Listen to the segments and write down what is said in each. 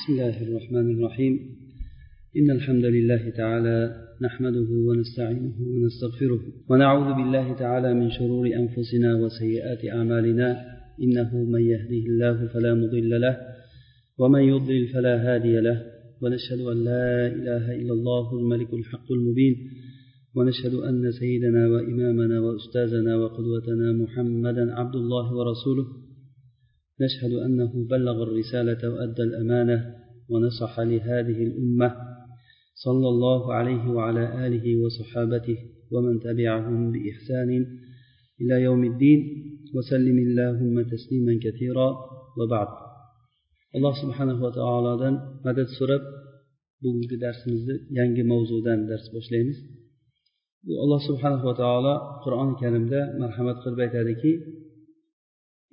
بسم الله الرحمن الرحيم. إن الحمد لله تعالى نحمده ونستعينه ونستغفره ونعوذ بالله تعالى من شرور أنفسنا وسيئات أعمالنا. إنه من يهده الله فلا مضل له ومن يضلل فلا هادي له. ونشهد أن لا إله إلا الله الملك الحق المبين. ونشهد أن سيدنا وإمامنا وأستاذنا وقدوتنا محمدا عبد الله ورسوله. نشهد أنه بلغ الرسالة وأدى الأمانة ونصح لهذه الأمة. صلى الله عليه وعلى آله وصحابته ومن تبعهم بإحسان إلى يوم الدين. وسلم اللهم تسليما كثيرا. وبعد. الله سبحانه وتعالى مدد سورة. bugungi darsimizni yangi mavzudan درس boshlaymiz الله سبحانه وتعالى taolo qur'oni karimda مرحمة qilib aytadiki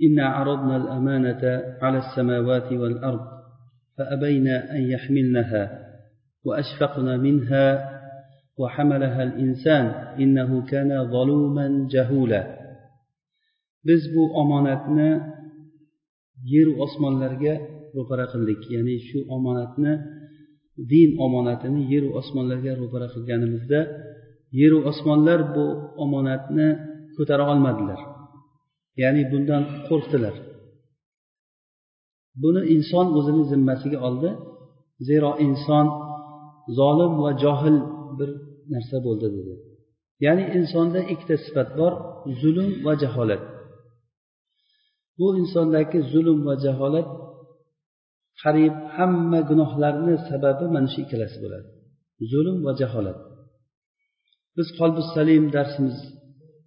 إنا عرضنا الأمانة على السماوات والأرض فأبين أن يحملنها وأشفقن منها وحملها الإنسان إنه كان ظلوما جهولا biz bu omonatni yeru osmonlarga ro'para qildik ya'ni shu omonatni din omonatini yeru osmonlarga ro'para qilganimizda yeru osmonlar bu omonatni ko'tara olmadilar Ya'ni bundan qo'rqdilar. Buni inson o'zini zimmasiga oldi. Zero inson zolim va johil bir narsa bo'ldi dedi. Ya'ni insonda ikkita sifat bor zulm va jaholat. Bu insondagi zulm va jaholat qariyb hamma gunohlarni sababi mana shu ikkalasi bo'ladi. Zulm va jaholat. Biz qolbi salim darsimiz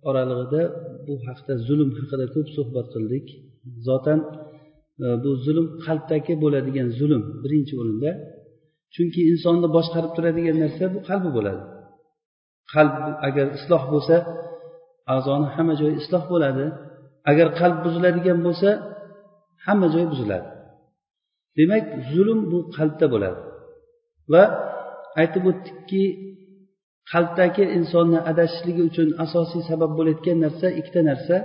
oralig'ida bu haqda zulm haqida ko'p suhbat qildik. Zotan e, bu zulm qalbdagi bo'ladigan zulm birinchi o'rinda. Chunki insonni boshqarib turadigan narsa bu qalbi bo'ladi. Qalb agar isloh bo'lsa a'zoni hamma joyi isloh bo'ladi. Agar qalb buziladigan bo'lsa hamma joy buziladi. Demak zulm bu qalbda bo'ladi. Va aytib o'tdikki qalbdagi insonni adashishligi uchun asosiy sabab bo'layotgan narsa ikkita narsa.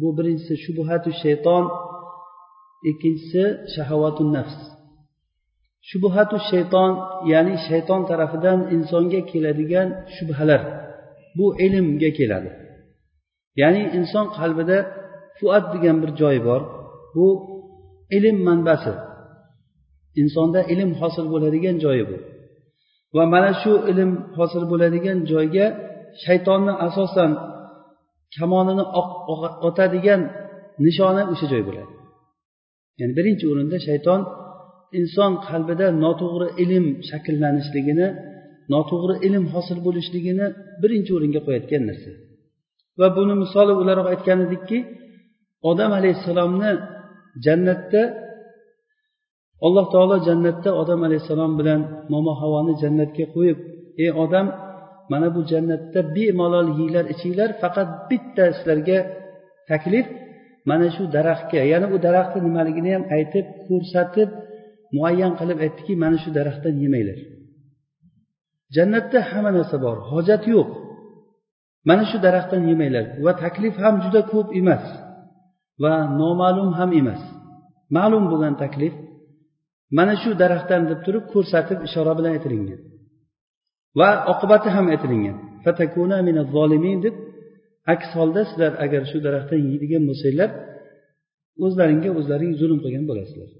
Bu birinchisi shubuhatu shayton ikkinchisi shahavatu nafs. Shubuhatu shayton ya'ni shayton tarafidan insonga keladigan shubhalar. Bu ilmga keladi. Ya'ni inson qalbida fuat degan bir joy bor. Bu ilm manbasi. Insonda ilm hosil bo'ladigan joyi bu. Va mana shu ilm hosil bo'ladigan joyga shaytonni asosan kamonini otadigan nishoni o'sha joy bo'ladi. Ya'ni birinchi o'rinda shayton inson qalbida noto'g'ri ilm shakllanishligini noto'g'ri ilm hosil bo'lishligini birinchi o'ringa qo'yayotgan narsa. Va buni misoli o'laroq aytgan edikki odam alayhissalomni jannatda alloh taolo jannatda odam alayhissalom bilan momo havoni jannatga qo'yib ey odam mana bu jannatda bemalol yeyglar ichinglar faqat bitta sizlarga taklif mana shu daraxtga. Ya'ni u daraxtni nimaligini ham aytib ko'rsatib muayyan qilib aytdiki mana shu daraxtdan yemanglar. Jannatda hamma narsa bor hojat yo'q. Mana shu daraxtdan yemanglar va taklif ham juda ko'p emas va noma'lum ham emas. Ma'lum bo'lgan taklif mana shu daraxtdan deb turib ko'rsatib ishora bilan aytilingan. Va oqibati ham aytilingan. Deb aks holda sizlar agar shu daraxtdan yeydigan bo'lsanglar o'zlaringga o'zlaring zulm qilgan bo'lasizlar.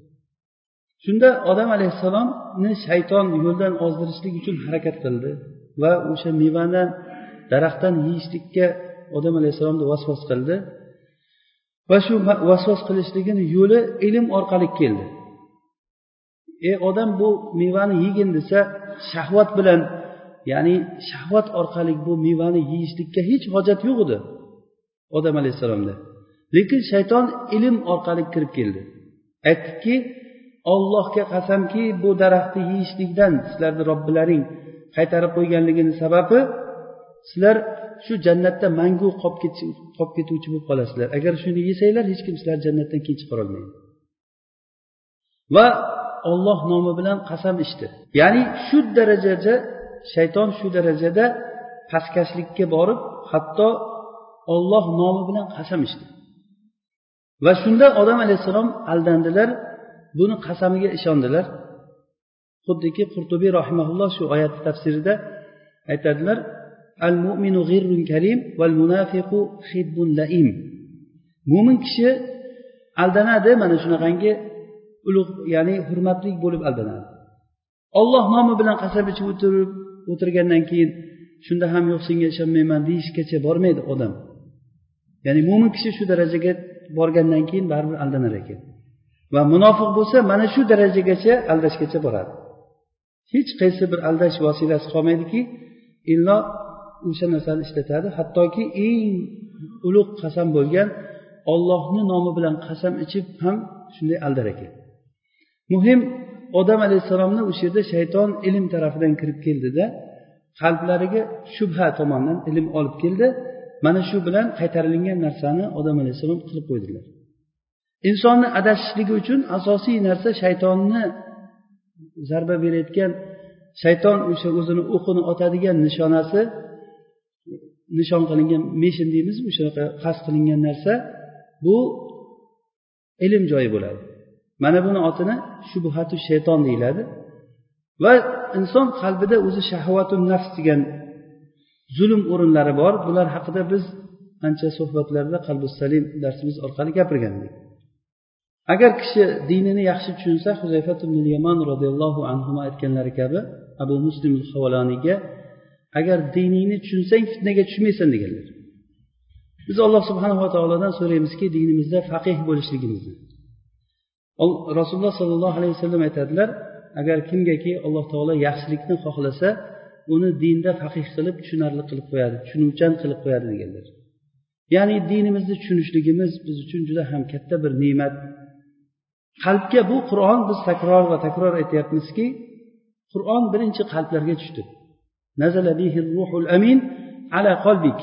Shunda odam alayhissalomni shayton yo'ldan ozdirishlik uchun harakat qildi va o'sha mevani daraxtdan yeyishlikka odam alayhissalomni vasvas qildi. Va shu vasvas qilishligini yo'li ilm orqali keldi. Ey odam bu mevani yegin desa shahvat bilan ya'ni shahvat orqali bu mevani yeyishlikka hech hojat yo'q edi odam alayhissalomda. Lekin shayton ilm orqali kirib keldi. Aytdiki ollohga qasamki bu daraxtni yeyishlikdan sizlarni robbilaring qaytarib qo'yganligini sababi sizlar shu jannatda mangu qolib ketuvchi bo'lib qolasizlar. Agar shuni yesanglar hech kim sizlarni jannatdan keyin chiqarolmaydi va olloh nomi bilan qasam ichdi. Ya'ni shu darajada shayton shu darajada pastkashlikka borib hatto olloh nomi bilan qasam ichdi. Va shunda odam alayhissalom aldandilar buni qasamiga ishondilar. Xuddiki qurtubiy rahimaulloh shu oyatni tafsirida aytadilar al mu'minu g'irrun karim val munafiqu hibbun laim mo'min kishi aldanadi mana shunaqangi ulug' ya'ni hurmatli bo'lib aldanadi. Olloh nomi bilan qasam ichib o'tirib o'tirgandan keyin shunda ham yo'q senga ishonmayman deyishgacha bormaydi odam. Ya'ni mo'min kishi shu darajaga borgandan keyin baribir aldanar ekan. Va munofiq bo'lsa mana shu darajagacha aldashgacha boradi. Hech qaysi bir aldash vositasi qolmaydiki illo o'sha narsani ishlatadi. Hattoki eng ulug' qasam bo'lgan ollohni nomi bilan qasam ichib ham shunday aldar ekan. Muhim odam alayhissalomni o'sha yerda shayton ilm tarafidan kirib keldida qalblariga shubha tomonidan ilm olib keldi. Mana shu bilan qaytarilgan narsani odam alayhissalom qilib qo'ydilar. Insonni adashishligi uchun asosiy narsa shaytonni zarba berayotgan shayton o'sha o'zini o'qini otadigan nishonasi nishon qilingan meshin deymizmi shunaqa qasd qilingan narsa bu ilm joyi bo'ladi. Mana buni otini shubhatu shayton deyiladi. Va inson qalbida o'zi shahvatu nafs degan zulm o'rinlari bor. Bular haqida biz ancha suhbatlarda qalbi salim darsimiz orqali gapirgandik. Agar kishi dinini yaxshi tushunsa huzayfat ibn yamon roziyallohu anhu aytganlari kabi abu muslim havoloniyga agar diningni tushunsang fitnaga tushmaysan deganlar. Biz alloh subhanava taolodan so'raymizki dinimizda faqih bo'lishligimizni. Rasululloh sollallohu alayhi vasallam aytadilar agar kimgaki alloh taolo yaxshilikni xohlasa uni dinda faqih qilib tushunarli qilib qo'yadi tushunuvchan qilib qo'yadi deganlar. Ya'ni dinimizni tushunishligimiz biz uchun juda ham katta bir ne'mat. Qalbga bu qur'on biz takror va takror aytyapmizki qur'on birinchi qalblarga tushdi. Amin ala qalbik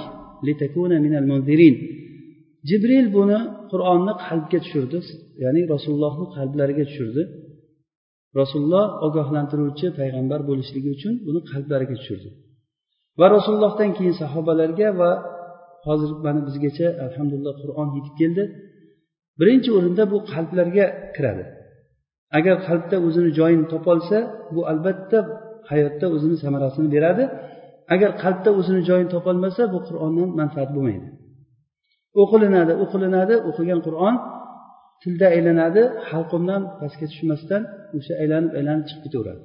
litakuna minal munzirin. Jibril buni qur'onni qalbga tushirdi. Ya'ni rasulullohni qalblariga tushirdi. Rasululloh ogohlantiruvchi payg'ambar bo'lishligi uchun buni qalblariga tushirdi. Va rasulullohdan keyin sahobalarga va hozir mana bizgacha alhamdulillah qur'on yetib keldi. Birinchi o'rinda bu qalblarga kiradi. Agar qalbda o'zini joyini topolsa bu albatta hayotda o'zini samarasini beradi. Agar qalbda o'zini joyini topolmasa bu qur'ondan manfaat bo'lmaydi. O'qilinadi o'qilinadi o'qigan qur'on tilda aylanadi halqumdan pastga tushmasdan o'sha aylanib aylanib chiqib ketaveradi.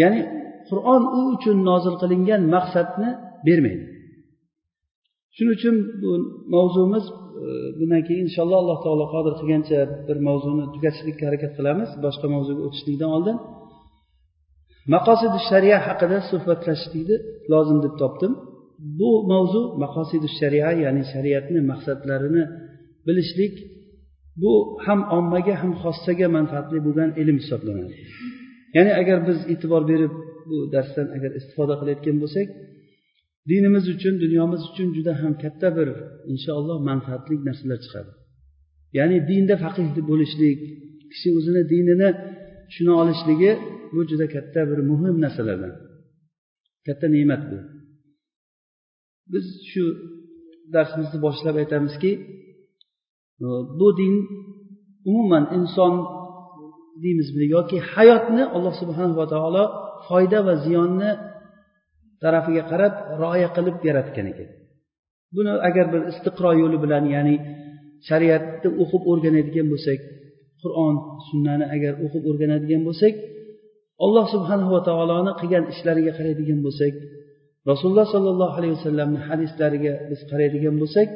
Ya'ni qur'on u uchun nozil qilingan maqsadni bermaydi. Shuning uchun bu mavzumiz e, bundan keyin inshaalloh alloh taolo qodir qilgancha bir mavzuni tugatishlikka harakat qilamiz. Boshqa mavzuga o'tishlikdan oldin. Maqosidi shariya haqida suhbatlashishlikni lozim deb topdim. Bu mavzu maqosidi sharia ya'ni shariatni maqsadlarini bilishlik bu ham ommaga ham xossaga manfaatli bo'lgan ilm hisoblanadi. Ya'ni agar biz e'tibor berib bu darsdan agar istifoda qilayotgan bo'lsak dinimiz uchun dunyomiz uchun juda ham katta bir inshaalloh manfaatli narsalar chiqadi. Ya'ni dinda faqih bo'lishlik kishi o'zini dinini tushuna olishligi bu juda katta bir muhim narsalardan katta ne'mat bu. Biz shu darsimizni boshlab aytamizki e, bu din umuman inson deymizmi yoki hayotni alloh subhanava taolo foyda va ziyonni tarafiga qarab rioya qilib yaratgan ekan. Buni agar bir istiqro yo'li bilan ya'ni shariatni o'qib o'rganadigan bo'lsak qur'on sunnani agar o'qib o'rganadigan bo'lsak alloh subhanava taoloni qilgan ishlariga qaraydigan bo'lsak rasululloh sollallohu alayhi vasallamni hadislariga biz qaraydigan bo'lsak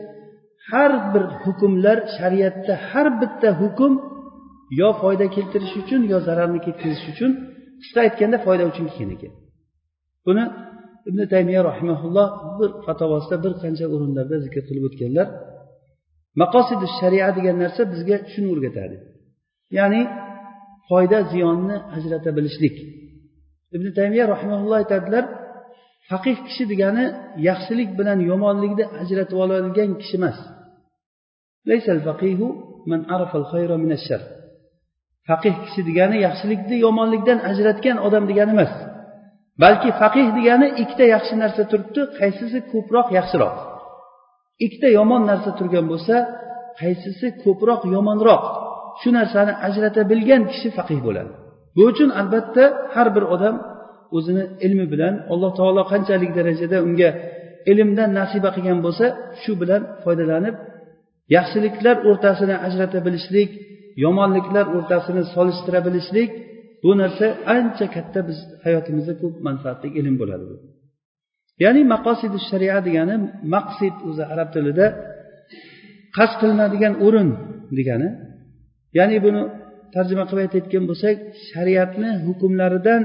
har bir hukmlar shariatda har bitta hukm yo foyda keltirish uchun yo zararni ketkazish uchun qisqa aytganda foyda uchun kelgan ekan. Buni ibn taymiya rahimaulloh bir fatovosida bir qancha o'rinlarda zikr qilib o'tganlar. Maqosidi shariat degan narsa bizga shuni o'rgatadi. Ya'ni foyda ziyonni ajrata bilishlik. Ibn taymiya rahimaulloh aytadilar faqih kishi degani yaxshilik bilan yomonlikni ajratib oladigan kishi emas. Faqih kishi degani yaxshilikni yomonlikdan ajratgan odam degani emas. Balki faqih degani ikkita yaxshi narsa turibdi qaysisi ko'proq yaxshiroq. Ikkita yomon narsa turgan bo'lsa qaysisi ko'proq yomonroq. Shu narsani ajrata bilgan kishi faqih bo'ladi. Bu uchun albatta har bir odam o'zini ilmi bilan alloh taolo qanchalik darajada unga ilmdan nasiba qilgan bo'lsa shu bilan foydalanib yaxshiliklar o'rtasini ajrata bilishlik yomonliklar o'rtasini solishtira bilishlik bu narsa ancha katta biz hayotimizda ko'p manfaatli ilm bo'ladi ya'ni maqosidi sharia degani maqsid o'zi arab tilida qasd qilinadigan o'rin degani. Ya'ni buni tarjima qilib aytayotgan bo'lsak shariatni hukmlaridan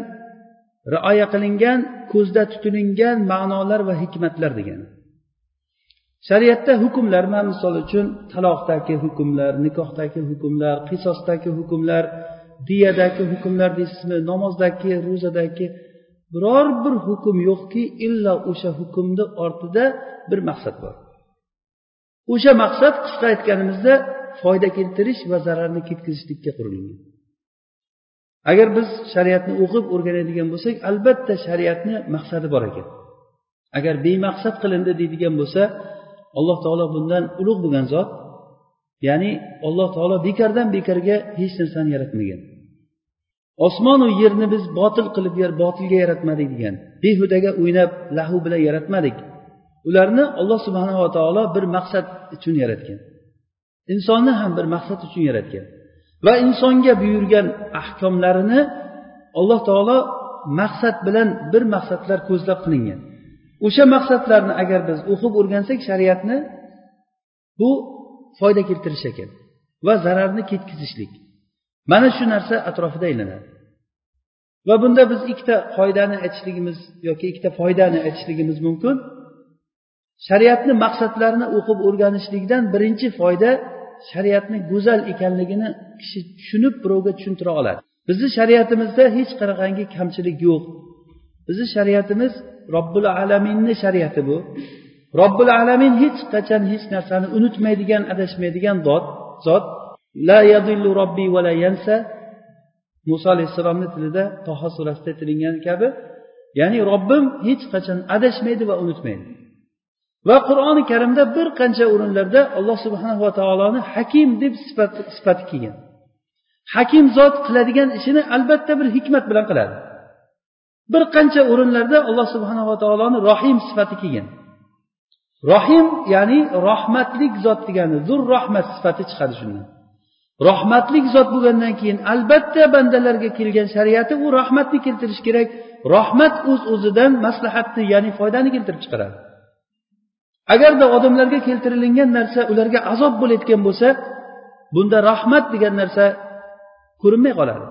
rioya qilingan ko'zda tutilingan ma'nolar va hikmatlar degani shariatda hukmlar man misol uchun taloqdagi hukmlar nikohdagi hukmlar qisosdagi hukmlar diyadagi hukmlar deysizmi namozdagi ro'zadagi biror bir hukm yo'qki illo o'sha hukmni ortida bir maqsad bor. O'sha maqsad qisqa aytganimizda foyda keltirish va zararni ketkazishlikka qurilgan. Agar biz shariatni o'qib o'rganadigan bo'lsak albatta shariatni maqsadi bor ekan. Agar bemaqsad qilindi deydigan bo'lsa alloh taolo bundan ulug' bo'lgan zot ya'ni alloh taolo bekordan bekorga hech narsani yaratmagan. Osmonu yerni biz botil qilib botilga yaratmadik degan behudaga o'ynab lahu bilan yaratmadik. Ularni alloh subhanava taolo bir maqsad uchun yaratgan. Insonni ham bir maqsad uchun yaratgan. Va insonga buyurgan ahkomlarini alloh taolo maqsad bilan bir maqsadlar ko'zlab qilingan. O'sha maqsadlarni agar biz o'qib o'rgansak shariatni bu foyda keltirish ekan va zararni ketkazishlik. Mana shu narsa atrofida aylanadi. Va bunda biz ikkita qoidani aytishligimiz yoki ikkita foydani aytishligimiz mumkin. Shariatni maqsadlarini o'qib o'rganishlikdan birinchi foyda shariatni go'zal ekanligini kishi tushunib birovga tushuntira oladi. Bizni shariatimizda hech qanaqangi kamchilik yo'q. Bizni shariatimiz robbil alaminni shariati bu. Robbil alamin hech qachon hech narsani unutmaydigan adashmaydigan zot zot. La yadillu robbi va la yansa. Muso alayhissalomni tilida toha surasida aytilingan kabi. Ya'ni robbim hech qachon adashmaydi va unutmaydi. Va qur'oni karimda bir qancha o'rinlarda alloh subhanava taoloni hakim deb sifat sifati kelgan. Hakim zot qiladigan ishini albatta bir hikmat bilan qiladi. Bir qancha o'rinlarda alloh subhanava taoloni rohim sifati kelgan. Rohim ya'ni rahmatlik zot degani zur rahmat sifati chiqadi shundan. Rahmatlik zot bo'lgandan keyin albatta bandalarga kelgan shariati u rahmatni keltirishi kerak. Rahmat o'z uz o'zidan maslahatni ya'ni foydani keltirib chiqaradi. agarda odamlarga keltirilingan narsa ularga azob bo'layotgan bo'lsa bunda rahmat degan narsa ko'rinmay qoladi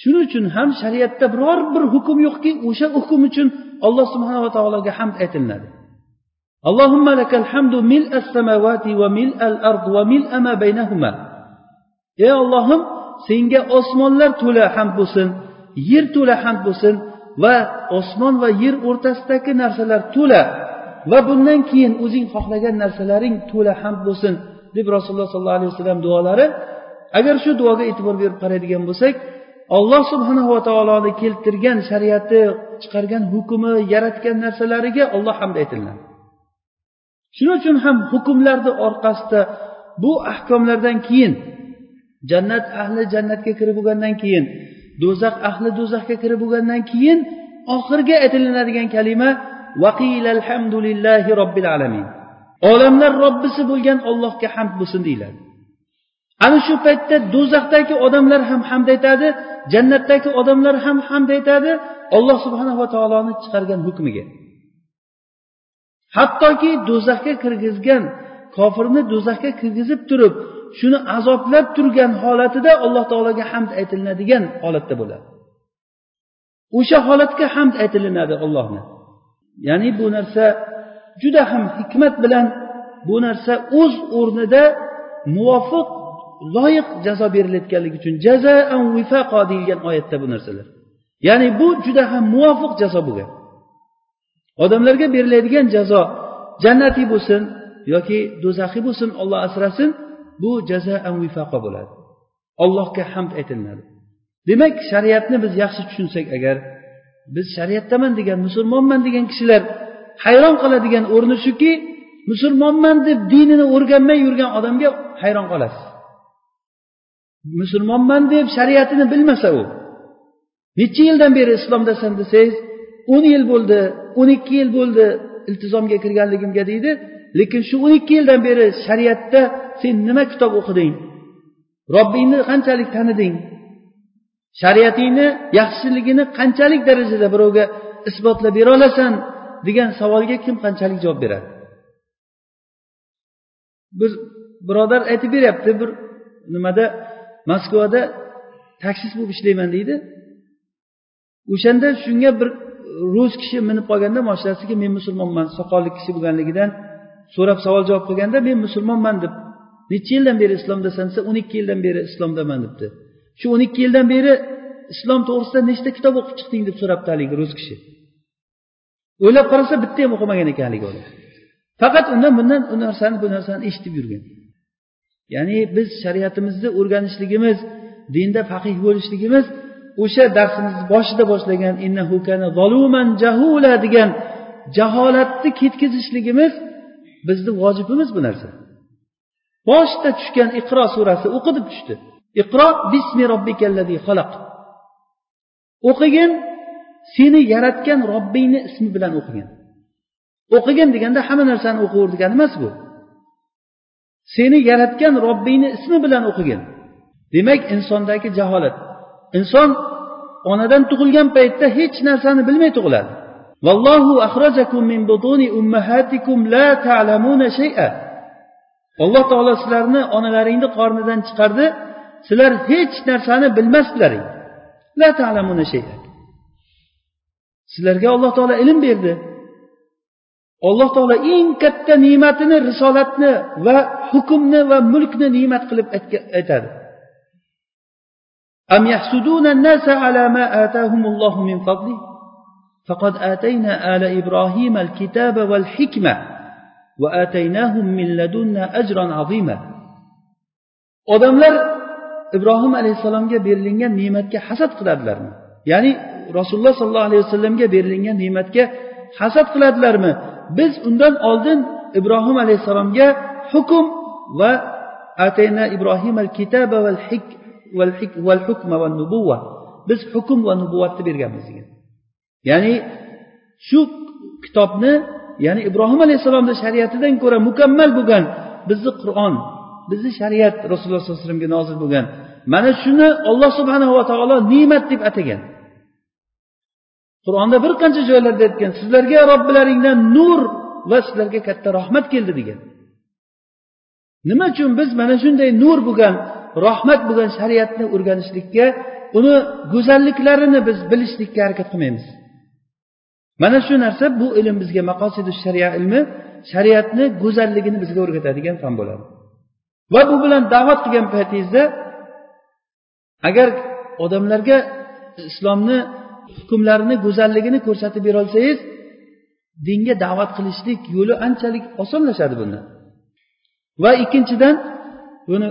shuning uchun ham shariatda biror bir hukm yo'qki o'sha hukm uchun alloh subhanava taologa hamd aytilinadi اللهم لك الحمد ملء السماوات وملء الأرض وملء ما بينهما ey ollohim senga osmonlar to'la hamd bo'lsin yer to'la hamd bo'lsin va osmon va yer o'rtasidagi narsalar to'la va bundan keyin o'zing xohlagan narsalaring to'la ham bo'lsin deb rasululloh sollallohu alayhi vasallam duolari. Agar shu duoga e'tibor berib qaraydigan bo'lsak alloh subhanava taoloni keltirgan shariati chiqargan hukmi yaratgan narsalariga olloh hamd aytiladi. Shuning uchun ham hukmlarni orqasida bu ahkomlardan keyin jannat ahli jannatga kirib bo'lgandan keyin do'zax ahli do'zaxga kirib bo'lgandan keyin oxirgi aytilinadigan kalima alhamdulillahi robbil alamin olamlar robbisi bo'lgan ollohga hamd bo'lsin deyiladi. Ana shu paytda do'zaxdagi odamlar ham hamd aytadi jannatdagi odamlar ham hamd aytadi alloh subhanava taoloni chiqargan hukmiga. Hattoki do'zaxga kirgizgan kofirni do'zaxga kirgizib turib shuni azoblab turgan holatida alloh taologa hamd aytilinadigan holatda bo'ladi. O'sha holatga hamd aytilinadi ollohni ya'ni bu narsa juda ham hikmat bilan bu narsa o'z o'rnida muvofiq loyiq jazo berilayotganligi uchun jazaan vifaqo deyilgan oyatda bu narsalar. Ya'ni bu juda ham muvofiq jazo bo'lgan. Odamlarga beriladigan jazo jannatiy bo'lsin yoki do'zaxiy bo'lsin olloh asrasin bu jazaan vifaqo bo'ladi. Allohga hamd aytilinadi demak shariatni biz yaxshi tushunsak agar biz shariatdaman degan musulmonman degan kishilar hayron qoladigan o'rni shuki musulmonman deb dinini o'rganmay yurgan odamga hayron qolasiz. Musulmonman deb shariatini bilmasa u necha yildan beri islomdasan desangiz o'n yil bo'ldi o'n ikki yil bo'ldi iltizomga kirganligimga deydi lekin shu o'n ikki yildan beri shariatda sen nima kitob o'qiding robbingni qanchalik taniding shariatingni yaxshiligini qanchalik darajada birovga isbotlab bera olasan degan savolga kim qanchalik javob beradi? Bir birodar aytib beryapti bir nimada moskvada taksis bo'lib ishlayman deydi. O'shanda shunga bir rus kishi minib qolganda moshinasiga men musulmonman soqolli kishi bo'lganligidan so'rab savol javob qilganda men musulmonman deb necha yildan beri islomdasan desa o'n ikki yildan beri islomdaman debdi. Shu o'n ikki yildan beri islom to'g'risida nechta kitob o'qib chiqding deb so'rabdi haligi rus kishi. O'ylab qarasa bitta ham o'qimagan ekan haligi odam. Faqat undan bundan u narsani bu narsani eshitib yurgan. Ya'ni biz shariatimizni o'rganishligimiz dinda faqih bo'lishligimiz o'sha darsimizni boshida boshlagan innahu kana zoluman jahula degan jaholatni ketkazishligimiz bizni vojibimiz bu narsa. Boshida tushgan iqro surasi o'qidib tushdi. Iqro bismi robbikallazi xalaq. O'qigin seni yaratgan robbingni ismi bilan o'qigin. O'qigin deganda hamma narsani o'qiver degani emas bu. Seni yaratgan robbingni ismi bilan o'qigin. Demak insondagi jaholat. Inson onadan tug'ilgan paytda hech narsani bilmay tug'iladi. Vallohu axrajakum min butuni ummahatikum la ta'lamuna shay'a. Alloh taolo sizlarni onalaringni qornidan chiqardi. sizlar hech narsani bilmasdilaring la ta'lamuna shay'a sizlarga alloh taolo ilm berdi alloh taolo eng katta ne'matini risolatni va hukmni va mulkni ne'mat qilib aytadi أم يحسدون الناس على ما آتاهم الله من فضله فقد آتينا آل إبراهيم الكتاب والحكمة وآتيناهم من لدنا أجرا عظيما odamlar ibrohim alayhissalomga berilingan ne'matga hasad qiladilarmi? Ya'ni rasululloh sollallohu alayhi vasallamga berilingan ne'matga hasad qiladilarmi? Biz undan oldin ibrohim alayhissalomga hukm va atayna ibrohim al kitaba val hik val hukma va nubuva biz hukm va nubuvatni berganmiz degan. Ya'ni shu kitobni ya'ni ibrohim alayhissalomni shariatidan ko'ra mukammal bo'lgan bizni qur'on bizni shariat rasululloh sollallohu alayhi vasallamga nozil bo'lgan. Mana shuni olloh subhanava taolo ne'mat deb atagan. Qur'onda bir qancha joylarda aytgan sizlarga robbilaringdan nur va sizlarga katta rahmat keldi degan. Nima uchun biz mana shunday nur bo'lgan rahmat bo'lgan shariatni o'rganishlikka uni go'zalliklarini biz bilishlikka harakat qilmaymiz? Mana shu narsa bu ilm bizga maqosidu shariat ilmi shariatni go'zalligini bizga o'rgatadigan fan bo'ladi. Va bu bilan da'vat qilgan paytingizda agar odamlarga islomni hukmlarini go'zalligini ko'rsatib berolsangiz dinga da'vat qilishlik yo'li anchalik osonlashadi bundan va ikkinchidan buni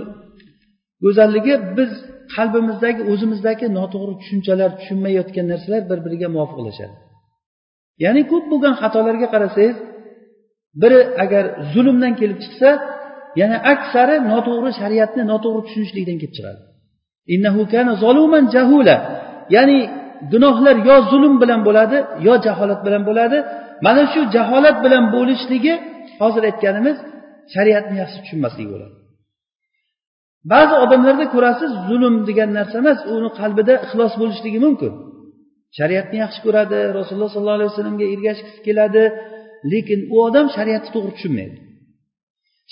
go'zalligi biz qalbimizdagi o'zimizdagi noto'g'ri tushunchalar tushunmayotgan narsalar bir biriga muvofiqlashadi ya'ni ko'p bo'lgan xatolarga qarasangiz biri agar zulmdan kelib chiqsa yana aksari noto'g'ri shariatni noto'g'ri tushunishlikdan kelib chiqadi. Innahu kana zoluman jahula. Ya'ni gunohlar yo zulm bilan bo'ladi yo jaholat bilan bo'ladi. Mana shu jaholat bilan bo'lishligi hozir aytganimiz shariatni yaxshi tushunmasligi bo'ladi. Ba'zi odamlarda ko'rasiz zulm degan narsa emas uni qalbida ixlos bo'lishligi mumkin. Shariatni yaxshi ko'radi rasululloh sollallohu alayhi vasallamga ergashgisi keladi lekin u odam shariatni to'g'ri tushunmaydi.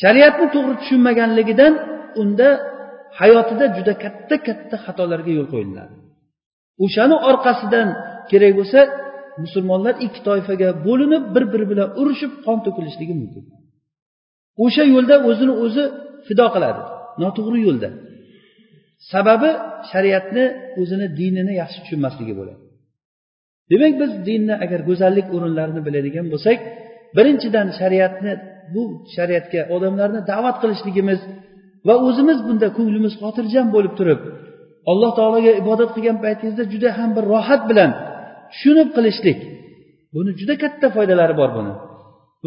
Shariatni to'g'ri tushunmaganligidan unda hayotida juda katta katta xatolarga yo'l qo'yiladi. O'shani orqasidan kerak bo'lsa musulmonlar ikki toifaga bo'linib bir biri bilan urushib qon to'kilishligi mumkin. O'sha yo'lda o'zini o'zi fido qiladi. Noto'g'ri yo'lda. Sababi shariatni o'zini dinini yaxshi tushunmasligi bo'ladi. Demak biz dinni agar go'zallik o'rinlarini biladigan bo'lsak birinchidan shariatni bu shariatga odamlarni da'vat qilishligimiz va o'zimiz bunda ko'nglimiz xotirjam bo'lib turib alloh taologa ibodat qilgan paytingizda juda ham bir rohat bilan tushunib qilishlik buni juda katta foydalari bor buni.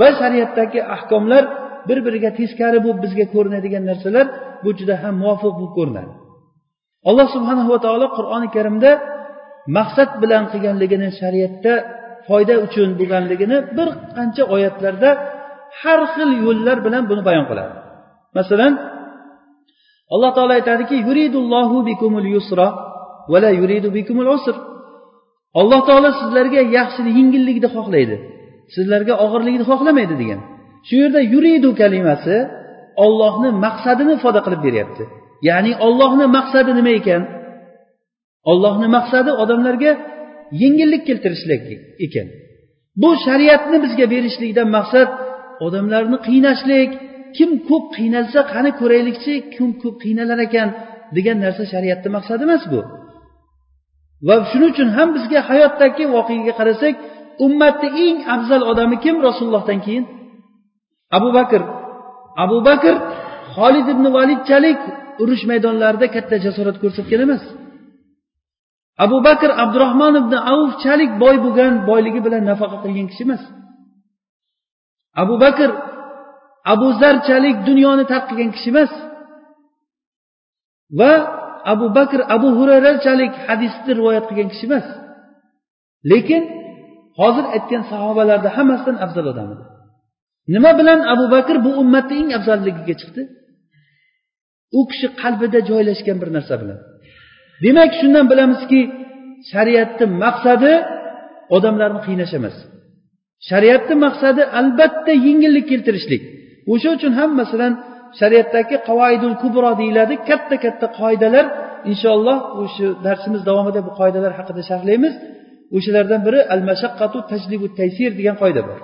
Va shariatdagi ahkomlar bir biriga teskari bo'lib bizga ko'rinadigan narsalar bu juda ham muvofiq bo'lib ko'rinadi. Alloh subhanahu va taolo qur'oni karimda maqsad bilan qilganligini shariatda foyda uchun bo'lganligini bir qancha oyatlarda har xil yo'llar bilan buni bayon qiladi. Masalan alloh taolo aytadiki yuridullohu bikumul yusra va la yuridu bikumul usr. Alloh taolo sizlarga yaxshilik yengillikni xohlaydi. Sizlarga og'irlikni xohlamaydi degan. Shu yerda yuridu kalimasi ollohni maqsadini ifoda qilib beryapti. Ya'ni ollohni maqsadi nima ekan? Ollohni maqsadi odamlarga yengillik keltirishlik ekan. Bu shariatni bizga berishlikdan maqsad odamlarni qiynashlik. Kim ko'p qiynalsa qani ko'raylikchi? Kim ko'p qiynalar ekan? degan narsa shariatni maqsadi emas bu. Va shuning uchun ham bizga hayotdagi voqeaga qarasak ummatni eng afzal odami kim rasulullohdan keyin? Abu bakr. Abu bakr xolid ibn validchalik urush maydonlarida katta jasorat ko'rsatgan emas. Abu bakr abdurahmon ibn avfchalik boy bo'lgan boyligi bilan nafaqa qilgan kishi emas. Abu bakr abu zarchalik dunyoni tark qilgan kishi emas. Va abu bakr abu hurayrachalik hadisni rivoyat qilgan kishi emas. Lekin hozir aytgan sahobalarni hammasidan afzal odam edi. Nima bilan abu bakr bu ummatni eng afzalligiga chiqdi? U kishi qalbida joylashgan bir narsa bilan. Demak shundan bilamizki shariatni maqsadi odamlarni qiynash emas. Shariatni maqsadi albatta yengillik keltirishlik. O'sha uchun ham masalan shariatdagi qavoidul kubro deyiladi katta katta qoidalar inshaalloh o'sha darsimiz davomida bu qoidalar haqida sharhlaymiz. O'shalardan biri al mashaqqatu tajlibu taysir degan qoida bor.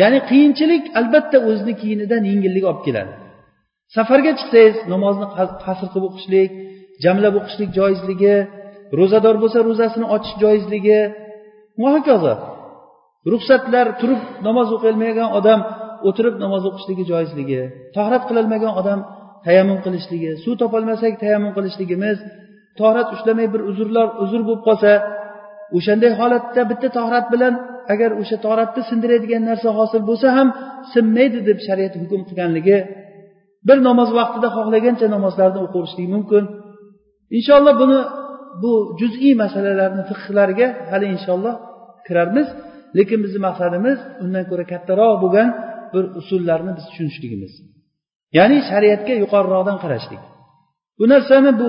Ya'ni qiyinchilik albatta o'zini keyinidan yengillik olib keladi. Safarga chiqsangiz namozni qasr qilib o'qishlik jamlab o'qishlik joizligi ro'zador bo'lsa ro'zasini ochish joizligi va hokazo ruxsatlar turib namoz o'qiyolmagan odam o'tirib namoz o'qishligi joizligi tohrat qilolmagan odam tayammum qilishligi suv topolmasak tayammum qilishligimiz tohrat ushlamay bir uzrlar uzr bo'lib qolsa o'shanday holatda bitta tohrat bilan agar o'sha tohratni sindiradigan narsa hosil bo'lsa ham sinmaydi deb shariat hukm qilganligi bir namoz vaqtida xohlagancha namozlarni o'qiverishlik mumkin. Inshaalloh buni bu juz'iy masalalarni fiqhlariga hali inshaalloh kirarmiz. Lekin bizni maqsadimiz undan ko'ra kattaroq bo'lgan bir usullarni biz tushunishligimiz. Ya'ni shariatga yuqoriroqdan qarashlik. Bu narsani bu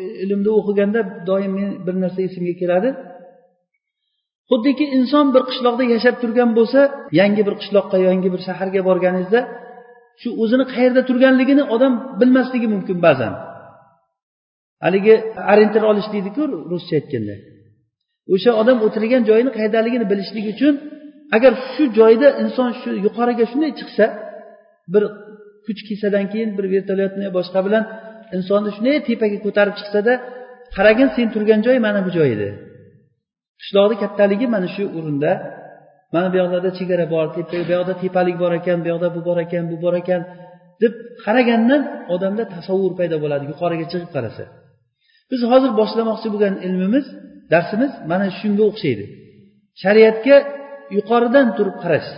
e, ilmni o'qiganda doim men bir narsa esimga keladi. Xuddiki inson bir qishloqda yashab turgan bo'lsa yangi bir qishloqqa yangi bir shaharga borganingizda shu o'zini qayerda turganligini odam bilmasligi mumkin ba'zan. Haligi orientir olish deydiku ruscha aytganda. O'sha odam o'tirgan joyini qayerdaligini bilishlik uchun agar shu joyda inson shu yuqoriga shunday chiqsa bir kuch kelsadan keyin bir vertolyotni boshqa bilan insonni shunday tepaga ko'tarib chiqsada qaragin sen turgan joy mana bu joy edi. Qishloqni kattaligi mana shu o'rinda. Mana bu yoqlarda chegara bor bu yoqda tepalik bor ekan bu yoqda bu bor ekan bu bor ekan deb qaragandan odamda tasavvur paydo bo'ladi yuqoriga chiqib qarasa. Biz hozir boshlamoqchi bo'lgan ilmimiz darsimiz mana shunga o'xshaydi. Shariatga yuqoridan turib qarash.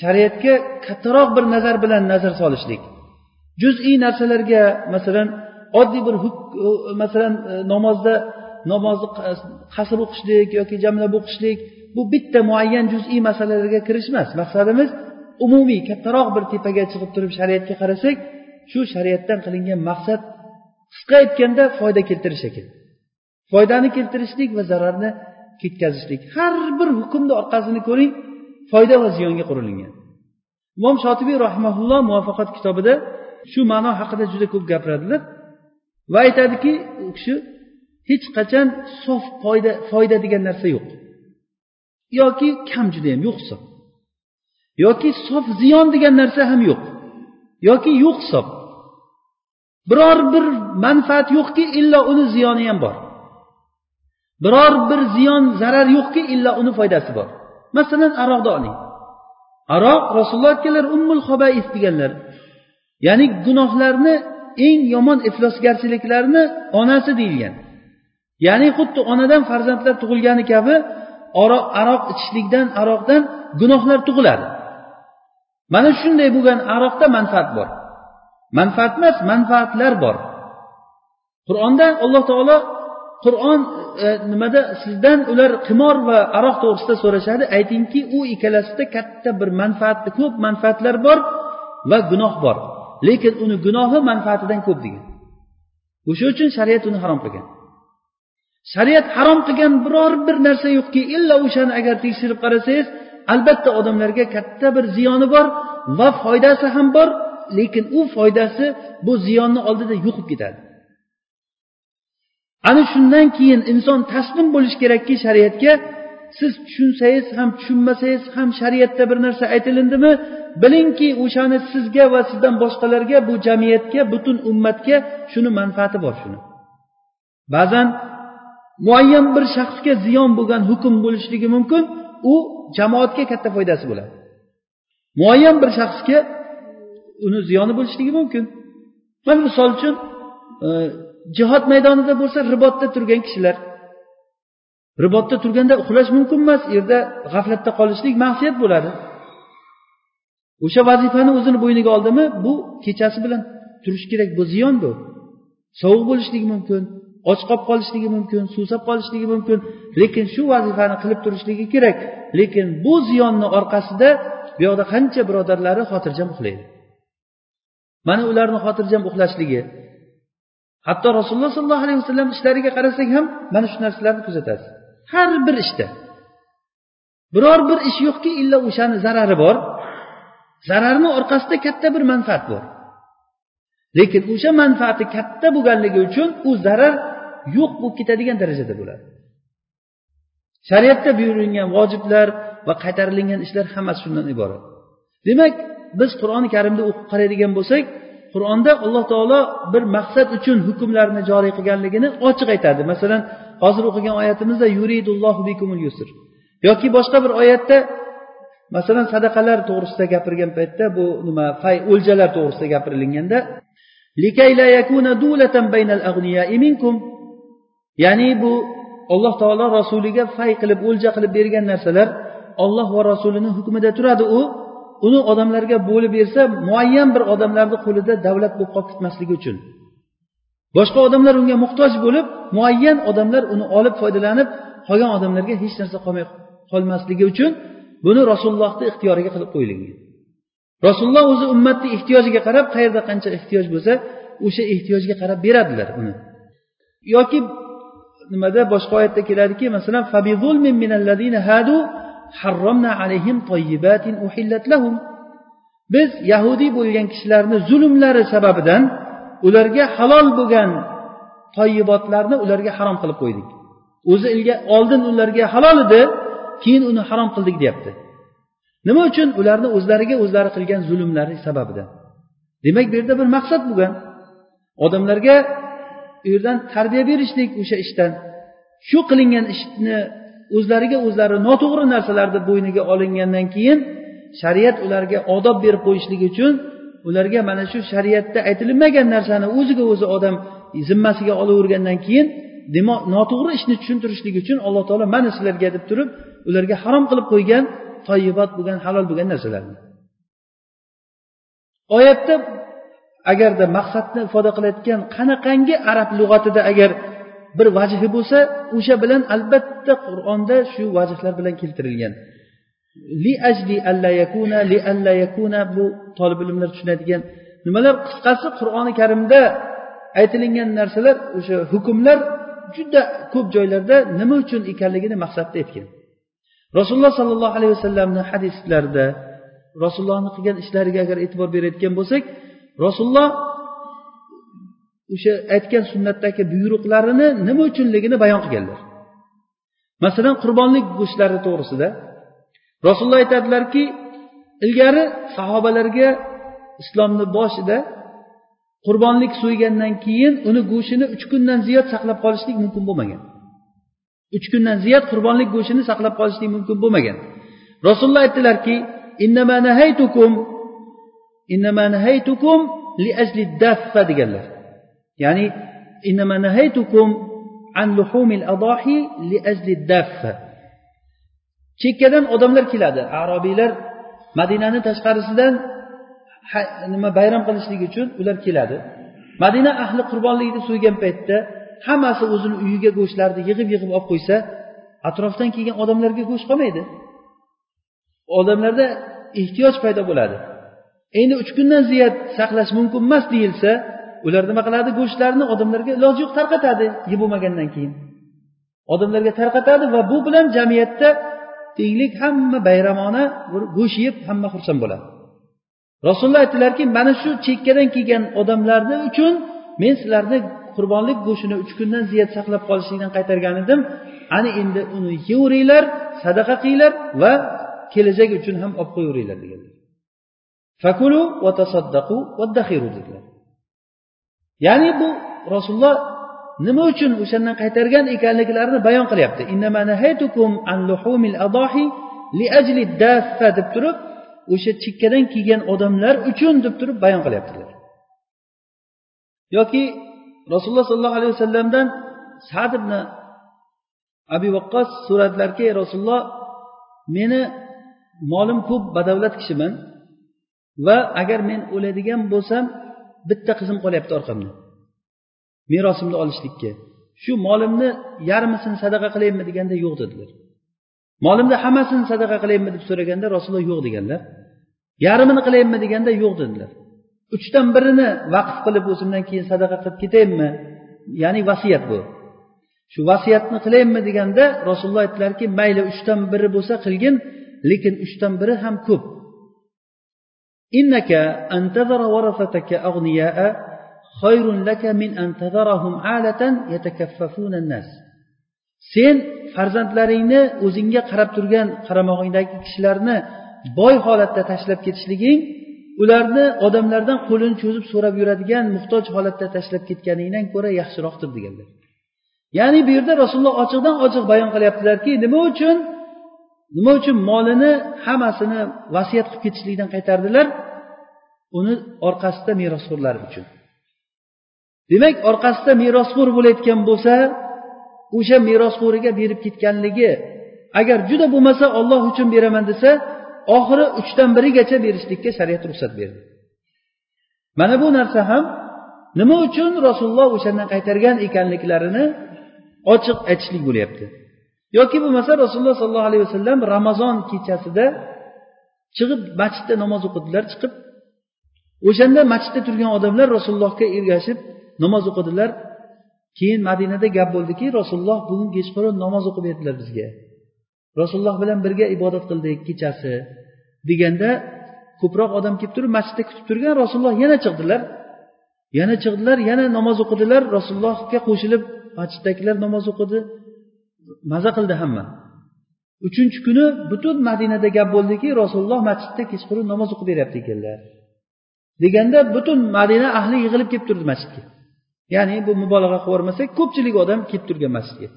Shariatga kattaroq bir nazar bilan nazar solishlik. Juz'iy narsalarga masalan oddiy bir e, masalan e, namozda namozni qasr o'qishlik yoki jamlab o'qishlik bu bitta muayyan juz'iy masalalarga kirish emas maqsadimiz umumiy kattaroq bir tepaga chiqib turib shariatga qarasak shu shariatdan qilingan maqsad qisqa aytganda foyda keltirish ekan. Foydani keltirishlik va zararni ketkazishlik. Har bir hukmni orqasini ko'ring foyda va ziyonga qurilgan. Imom shotibiy rahmaulloh muvaffaqat kitobida shu ma'no haqida juda ko'p gapiradilar va aytadiki u kishi hech qachon sof foyda foyda degan narsa yo'q. Yoki kam judayam yo'q hisob yoki sof ziyon degan narsa ham yo'q. Yoki yo'q hisob biror bir manfaat yo'qki illo uni ziyoni ham bor. Biror bir ziyon zarar yo'qki illo uni foydasi bor. Masalan aroqni oling. Aroq rasululloh aytganlar ummul hobais deganlar. Ya'ni gunohlarni eng yomon iflosgarchiliklarni onasi deyilgan. Ya'ni xuddi onadan farzandlar tug'ilgani kabi aroq ichishlikdan aroqdan gunohlar tug'iladi. Mana shunday bo'lgan aroqda manfaat bor. Manfaat emas manfaatlar bor. Qur'onda alloh taolo qur'on e, nimada? Sizdan ular qimor va aroq to'g'risida so'rashadi. Aytingki u ikkalasida katta bir manfaat ko'p manfaatlar bor va gunoh bor. Lekin uni gunohi manfaatidan ko'p degan. O'sha uchun shariat uni harom qilgan. Shariat harom qilgan biror bir narsa yo'qki illa o'shani agar tekshirib qarasangiz albatta odamlarga katta bir ziyoni bor va foydasi ham bor lekin u foydasi bu ziyonni oldida yo'qib ketadi. Ana shundan keyin inson taslim bo'lishi kerakki shariatga siz tushunsangiz ham tushunmasangiz ham shariatda bir narsa aytilindimi? Bilingki o'shani sizga va sizdan boshqalarga bu jamiyatga butun ummatga shuni manfaati bor shuni. Ba'zan muayyan bir shaxsga ziyon bo'lgan hukm bo'lishligi mumkin u jamoatga katta foydasi bo'ladi. Muayyan bir shaxsga uni ziyoni bo'lishligi mumkin. Man misol uchun e, jihod maydonida bo'lsa ribotda turgan kishilar. Ribotda turganda uxlash mumkin emas u yerda g'aflatda qolishlik ma'siyat bo'ladi. O'sha vazifani o'zini bo'yniga oldimi? Bu kechasi bilan turishi kerak bu ziyon bu. Sovuq bo'lishligi mumkin och qolib qolishligi mumkin suvsab qolishligi mumkin lekin shu vazifani qilib turishligi kerak. Lekin bu ziyonni orqasida bu yoqda qancha birodarlari xotirjam uxlaydi. Mana ularni xotirjam uxlashligi hatto rasululloh sollallohu alayhi vasallam ishlariga qarasak ham mana shu narsalarni kuzatasiz. Har bir ishda. Biror bir ish yo'qki illa o'shani zarari bor. Zararni orqasida katta bir manfaat bor. Lekin o'sha manfaati katta bo'lganligi uchun u zarar yo'q bo'lib ketadigan darajada bo'ladi. Shariatda buyurilgan vojiblar va qaytarilingan ishlar hammasi shundan iborat. Demak biz qur'oni karimni o'qib qaraydigan bo'lsak qur'onda alloh taolo bir maqsad uchun hukmlarni joriy qilganligini ochiq aytadi. Masalan hozir o'qigan oyatimizda yuridullohu bikumul yusr. Yoki boshqa bir oyatda masalan sadaqalar to'g'risida gapirgan paytda bu nima fay o'ljalar to'g'risida gapirilganda ya'ni bu alloh taolo rasuliga fay qilib o'lja qilib bergan narsalar olloh va rasulini hukmida turadi. U uni odamlarga bo'lib bersa muayyan bir odamlarni qo'lida davlat bo'lib qolib ketmasligi uchun. Boshqa odamlar unga muhtoj bo'lib muayyan odamlar uni olib foydalanib qolgan odamlarga hech narsa qolmay qolmasligi uchun buni rasulullohni ixtiyoriga qilib qo'yilgan. Rasululloh o'zi ummatni ehtiyojiga qarab qayerda qancha ehtiyoj bo'lsa o'sha ehtiyojga qarab beradilar uni. Yoki nimada boshqa oyatda keladiki masalan biz yahudiy bo'lgan kishilarni zulmlari sababidan ularga halol bo'lgan toyibotlarni ularga harom qilib qo'ydik. O'zi oldin ularga halol edi keyin uni harom qildik deyapti. Nima uchun? Ularni o'zlariga o'zlari qilgan zulmlari sababidan. Demak bu yerda bir maqsad bo'lgan. Odamlarga u yerdan tarbiya berishlik o'sha ishdan. Shu qilingan ishni o'zlariga o'zlari noto'g'ri narsalarni bo'yniga olingandan keyin shariat ularga odob berib qo'yishligi uchun ularga mana shu shariatda aytilmagan narsani o'ziga o'zi odam zimmasiga olavergandan keyin demak noto'g'ri ishni tushuntirishlik uchun alloh taolo mana sizlarga deb turib ularga harom qilib qo'ygan toyibat bo'lgan halol bo'lgan narsalarni. Oyatda agarda maqsadni ifoda qilayotgan qanaqangi arab lug'atida agar bir vajhi bo'lsa o'sha bilan albatta qur'onda shu vajhlar bilan keltirilgan. Li ajli alla yakuna li alla yakuna bu tolib ilmlar tushunadigan. Nimalar? Qisqasi qur'oni karimda aytilingan narsalar o'sha hukmlar juda ko'p joylarda nima uchun ekanligini maqsadda aytgan. Rasululloh sollallohu alayhi vasallamni hadislarida rasulullohni qilgan ishlariga agar e'tibor berayotgan bo'lsak rasululloh o'sha aytgan sunnatdagi buyruqlarini nima uchunligini bayon qilganlar. Masalan qurbonlik go'shtlari to'g'risida rasululloh aytadilarki ilgari sahobalarga islomni boshida qurbonlik so'ygandan keyin uni go'shtini uch kundan ziyod saqlab qolishlik mumkin bo'lmagan. Uch kundan ziyod qurbonlik go'shtini saqlab qolishlik mumkin bo'lmagan. Rasululloh aytdilarki deganlar. Ya'ni chekkadan odamlar keladi. Arobiylar madinani tashqarisidan nima bayram qilishlik uchun ular keladi. Madina ahli qurbonlikni so'ygan paytda hammasi o'zini uyiga go'shtlarni yig'ib yig'ib olib qo'ysa atrofdan kelgan odamlarga go'sht qolmaydi. Odamlarda ehtiyoj paydo bo'ladi. Endi uch kundan ziyod saqlash mumkin emas deyilsa ular nima qiladi? Go'shtlarni odamlarga iloji yo'q tarqatadi yeb bo'lmagandan keyin. Odamlarga tarqatadi va bu bilan jamiyatda tenglik hamma bayramona bir go'sht yeb hamma xursand bo'ladi. Rasululloh aytdilarki mana shu chekkadan kelgan odamlarni uchun men sizlarni qurbonlik go'shtini uch kundan ziyod saqlab qolishlikdan qaytargan edim. Ana endi uni yeyaveringlar sadaqa qilinglar va kelajak uchun ham olib qo'yaveringlar deganlar. Fakulu va tasaddaqu dedilar. Ya'ni bu rasululloh nima uchun o'shandan qaytargan ekanliklarini bayon qilyapti. Deb turib o'sha chekkadan kelgan odamlar uchun deb turib bayon qilyaptilar yoki rasululloh sollallohu alayhi vasallamdan sad ibn abi vaqqos so'radilarki rasululloh meni molim ko'p badavlat kishiman va agar men o'ladigan bo'lsam bitta qizim qolyapti orqamda. Merosimni olishlikka. Shu molimni yarmisini sadaqa qilaymi deganda yo'q dedilar. Molimni hammasini sadaqa qilaymi deb so'raganda rasululloh yo'q deganlar. Yarmini qilaymi deganda yo'q dedilar. Uchdan birini vaqf qilib o'zimdan keyin sadaqa qilib ketaymi? Ya'ni vasiyat bu. Shu vasiyatni qilaymi deganda rasululloh aytdilarki mayli uchdan biri bo'lsa qilgin lekin uchdan biri ham ko'p. إنك أن تذر ورثتك أغنياء خير لك من أن تذرهم عالة يتكففون الناس sen farzandlaringni o'zingga qarab turgan qaramog'ingdagi kishilarni boy holatda tashlab ketishliging ularni odamlardan qo'lini cho'zib so'rab yuradigan muhtoj holatda tashlab ketganingdan ko'ra yaxshiroqdir deganlar ya'ni bu yerda rasululloh ochiqdan ochiq bayon qilyaptilarki nima uchun nima uchun molini hammasini vasiyat qilib ketishlikdan qaytardilar? Uni orqasida merosxo'rlar uchun. Demak orqasida merosxo'r bo'layotgan bo'lsa o'sha merosxo'riga berib ketganligi agar juda bo'lmasa olloh uchun beraman desa oxiri uchdan birigacha berishlikka shariat ruxsat berdi. Mana bu narsa ham nima uchun rasululloh o'shandan qaytargan ekanliklarini ochiq aytishlik bo'lyapti. Yoki bo'lmasa rasululloh sollallohu alayhi vasallam ramazon kechasida chiqib masjidda namoz o'qidilar chiqib o'shanda masjidda turgan odamlar rasulullohga ergashib namoz o'qidilar. Keyin madinada gap bo'ldiki rasululloh bugun kechqurun namoz o'qib berdilar bizga. Rasululloh bilan birga ibodat qildik kechasi deganda ko'proq odam kelib turib masjidda kutib turgan rasululloh yana chiqdilar. Yana chiqdilar yana namoz o'qidilar. Rasulullohga qo'shilib masjiddagilar namoz o'qidi. Maza qildi hamma. Uchinchi kuni butun madinada gap bo'ldiki rasululloh masjidda kechqurun namoz o'qib beryapti ekanlar. Deganda butun madina ahli yig'ilib kelib turdi masjidga. Ya'ni bu mubolag'a qilib yubormasak ko'pchilik odam kelib turgan masjidga.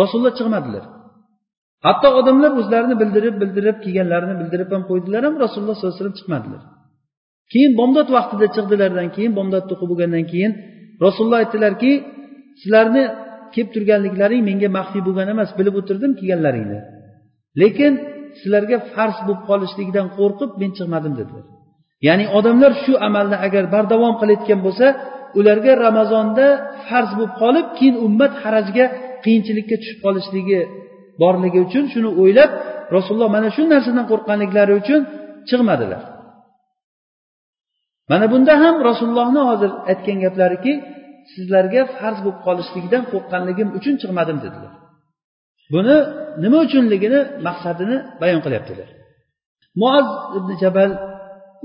Rasululloh chiqmadilar hatto odamlar o'zlarini bildirib bildirib kelganlarini bildirib ham qo'ydilar ham rasululloh sollallohu alayhi vasallam chiqmadilar keyin bomdod vaqtida chiqdilardan keyin bomdodni o'qib bo'lgandan keyin rasululloh aytdilarki sizlarni kelib turganliklaring menga maxfiy bo'lgan emas bilib o'tirdim kelganlaringni. Lekin sizlarga farz bo'lib qolishligidan qo'rqib men chiqmadim dedilar. Ya'ni odamlar shu amalni agar bardavom qilayotgan bo'lsa ularga ramazonda farz bo'lib qolib keyin ummat harajga qiyinchilikka tushib qolishligi borligi uchun shuni o'ylab rasululloh mana shu narsadan qo'rqqanliklari uchun chiqmadilar. Mana bunda ham rasulullohni hozir aytgan gaplariki sizlarga farz bo'lib qolishligidan qo'rqqanligim uchun chiqmadim dedilar. Buni nima uchunligini maqsadini bayon qilyaptilar. Muoz ibn jabal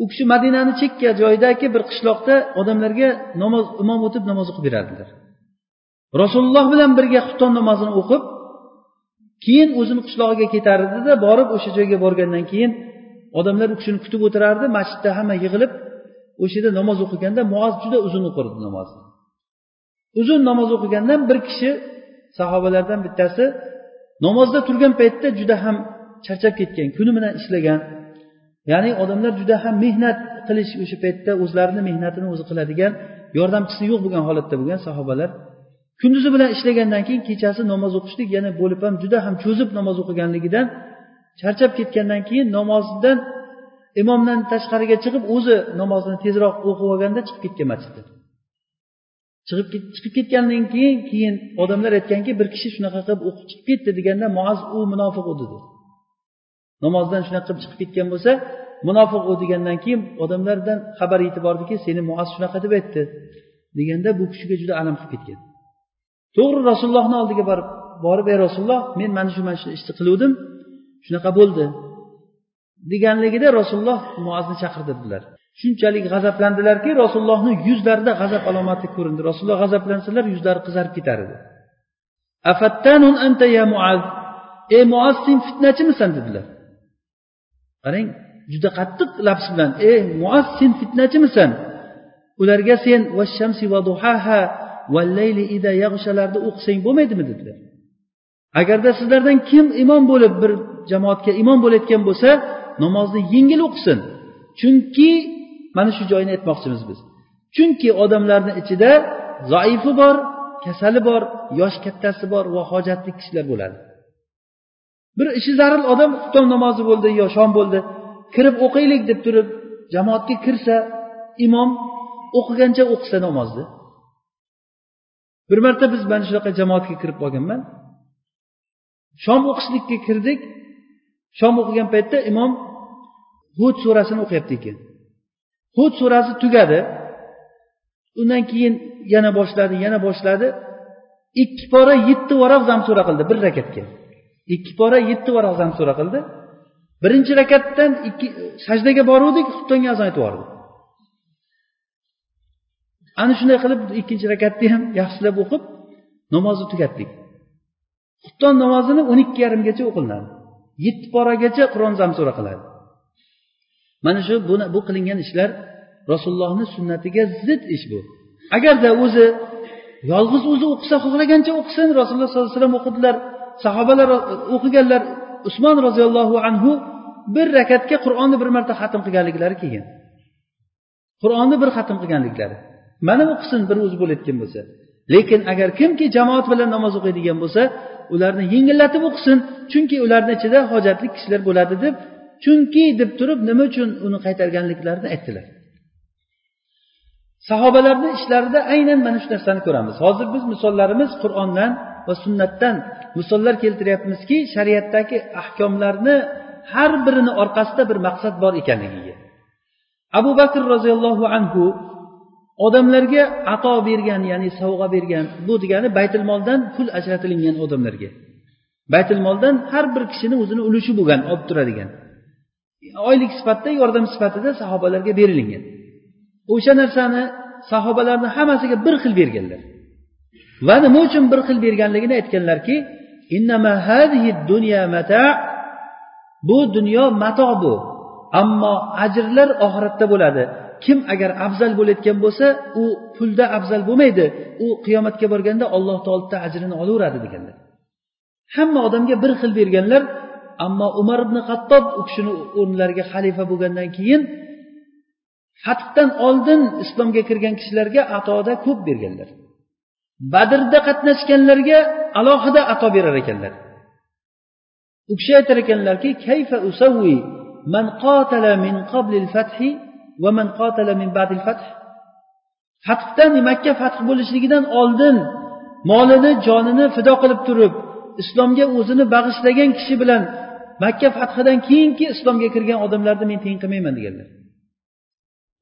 u kishi madinani chekka joyidagi bir qishloqda odamlarga namoz imom o'tib namoz o'qib berardilar. Rasululloh bilan birga xufton namozini o'qib keyin o'zini qishlog'iga ketar edida borib o'sha joyga borgandan keyin odamlar u kishini kutib o'tirardi masjidda hamma yig'ilib o'sha yerda namoz o'qiganda muoz juda uzun o'qirdi namozni uzun namoz o'qigandan bir kishi sahobalardan bittasi namozda turgan paytda juda ham charchab ketgan kuni bilan ishlagan. Ya'ni odamlar juda ham mehnat qilish o'sha paytda o'zlarini mehnatini o'zi qiladigan yordamchisi yo'q bo'lgan holatda bo'lgan sahobalar. Kunduzi bilan ishlagandan keyin kechasi namoz o'qishlik yana bo'lib ham juda ham cho'zib namoz o'qiganligidan charchab ketgandan keyin namozdan imomdan tashqariga chiqib o'zi namozini tezroq o'qib olganda chiqib ketgan masjiddan chiqib chiqib ketgandan keyin keyin odamlar aytganki bir kishi shunaqa qilib o'qib chiqib ketdi deganda muaz u munofiq u dedi. Namozdan shunaqa qilib chiqib ketgan bo'lsa munofiq u degandan keyin odamlardan xabar yetib bordiki seni muaz shunaqa deb aytdi deganda bu kishiga juda alam qilib ketgan. To'g'ri rasulullohni oldiga borib borib ey rasululloh men mana shu mana shu ishni qiluvdim shunaqa bo'ldi deganligida rasululloh muazni chaqirdirdilar shunchalik g'azablandilarki rasulullohni yuzlarida g'azab alomati ko'rindi. Rasululloh g'azablansalar yuzlari qizarib ketar edi. Afattanun anta ya muaz? Ey muaz sen fitnachimisan dedilar. Qarang juda qattiq lafz bilan ey muaz sen fitnachimisan? Ularga sen vashamsi va duhaha vallayli ida yag'shalarni o'qisang bo'lmaydimi? dedilar. Agarda sizlardan kim imom bo'lib bir jamoatga imom bo'layotgan bo'lsa namozni yengil o'qisin. Chunki mana shu joyini aytmoqchimiz biz. Chunki odamlarni ichida zaifi bor kasali bor yosh kattasi bor va hojatli kishilar bo'ladi. Bir ishi zaril odam xufton namozi bo'ldi yo shom bo'ldi kirib o'qiylik deb turib jamoatga kirsa imom o'qigancha o'qisa namozni bir marta biz mana shunaqa jamoatga kirib qolganman. Shom o'qishlikka kirdik. Shom o'qigan paytda imom hud surasini o'qiyapti ekan. Hud surasi tugadi. Undan keyin yana boshladi yana boshladi. Ikki pora yetti varaq zamsura qildi bir rakatga. Ikki pora yetti varaq zamsura qildi. Birinchi rakatdan ikki sajdaga boruvdik xuftonga azon aytib yubordi ana shunday qilib ikkinchi rakatni ham yaxshilab o'qib namozni tugatdik. Xufton namozini o'n ikki yarimgacha o'qilinadi. Yetti poragacha qur'on zamsura qiladi. Mana shu bu qilingan ishlar rasulullohni sunnatiga zid ish bu. Agarda o'zi yolg'iz o'zi o'qisa xohlagancha o'qisin rasululloh sollallohu alayhi vasallam o'qidilar. Sahobalar o'qiganlar usmon roziyallohu anhu bir rakatga qur'onni bir marta xatm qilganliklari kelgan. Qur'onni bir xatm qilganliklari. Mana o'qisin bir o'zi bo'layotgan bo'lsa. Lekin agar kimki jamoat bilan namoz o'qiydigan bo'lsa ularni yengillatib o'qisin chunki ularni ichida hojatli kishilar bo'ladi deb chunki deb turib nima uchun uni qaytarganliklarini aytdilar. Sahobalarni ishlarida aynan mana shu narsani ko'ramiz. Hozir biz misollarimiz qur'ondan va sunnatdan misollar keltiryapmizki shariatdagi ahkomlarni har birini orqasida bir maqsad bor ekanligiga. Abu bakr roziyallohu anhu odamlarga ato bergan ya'ni sovg'a bergan bu degani baytul moldan pul ajratilingan odamlarga. Baytul moldan har bir kishini o'zini ulushi bo'lgan olib turadigan. Oylik sifatida yordam sifatida sahobalarga berilingan. O'sha narsani sahobalarni hammasiga bir xil berganlar. Va nima uchun bir xil berganligini aytganlarki bu dunyo mato bu. Ammo ajrlar oxiratda bo'ladi. Kim agar afzal bo'layotgan bo'lsa u pulda afzal bo'lmaydi. U qiyomatga borganda alloh taolodan ajrini olaveradi deganlar. Hamma odamga bir xil berganlar ammo umar ibn hattob u kishini o'rnlariga xalifa bo'lgandan keyin fathdan oldin islomga kirgan kishilarga atoda ko'p berganlar. Badrda qatnashganlarga alohida ato berar ekanlar. U kishi aytar ekanlarki kayfa usavvi man qatala min qablil fathi va man qatala min ba'dil fath fathdan makka fath bo'lishligidan oldin molini jonini fido qilib turib islomga o'zini bag'ishlagan kishi bilan makka fathidan keyingi islomga kirgan odamlarni men teng qilmayman deganlar.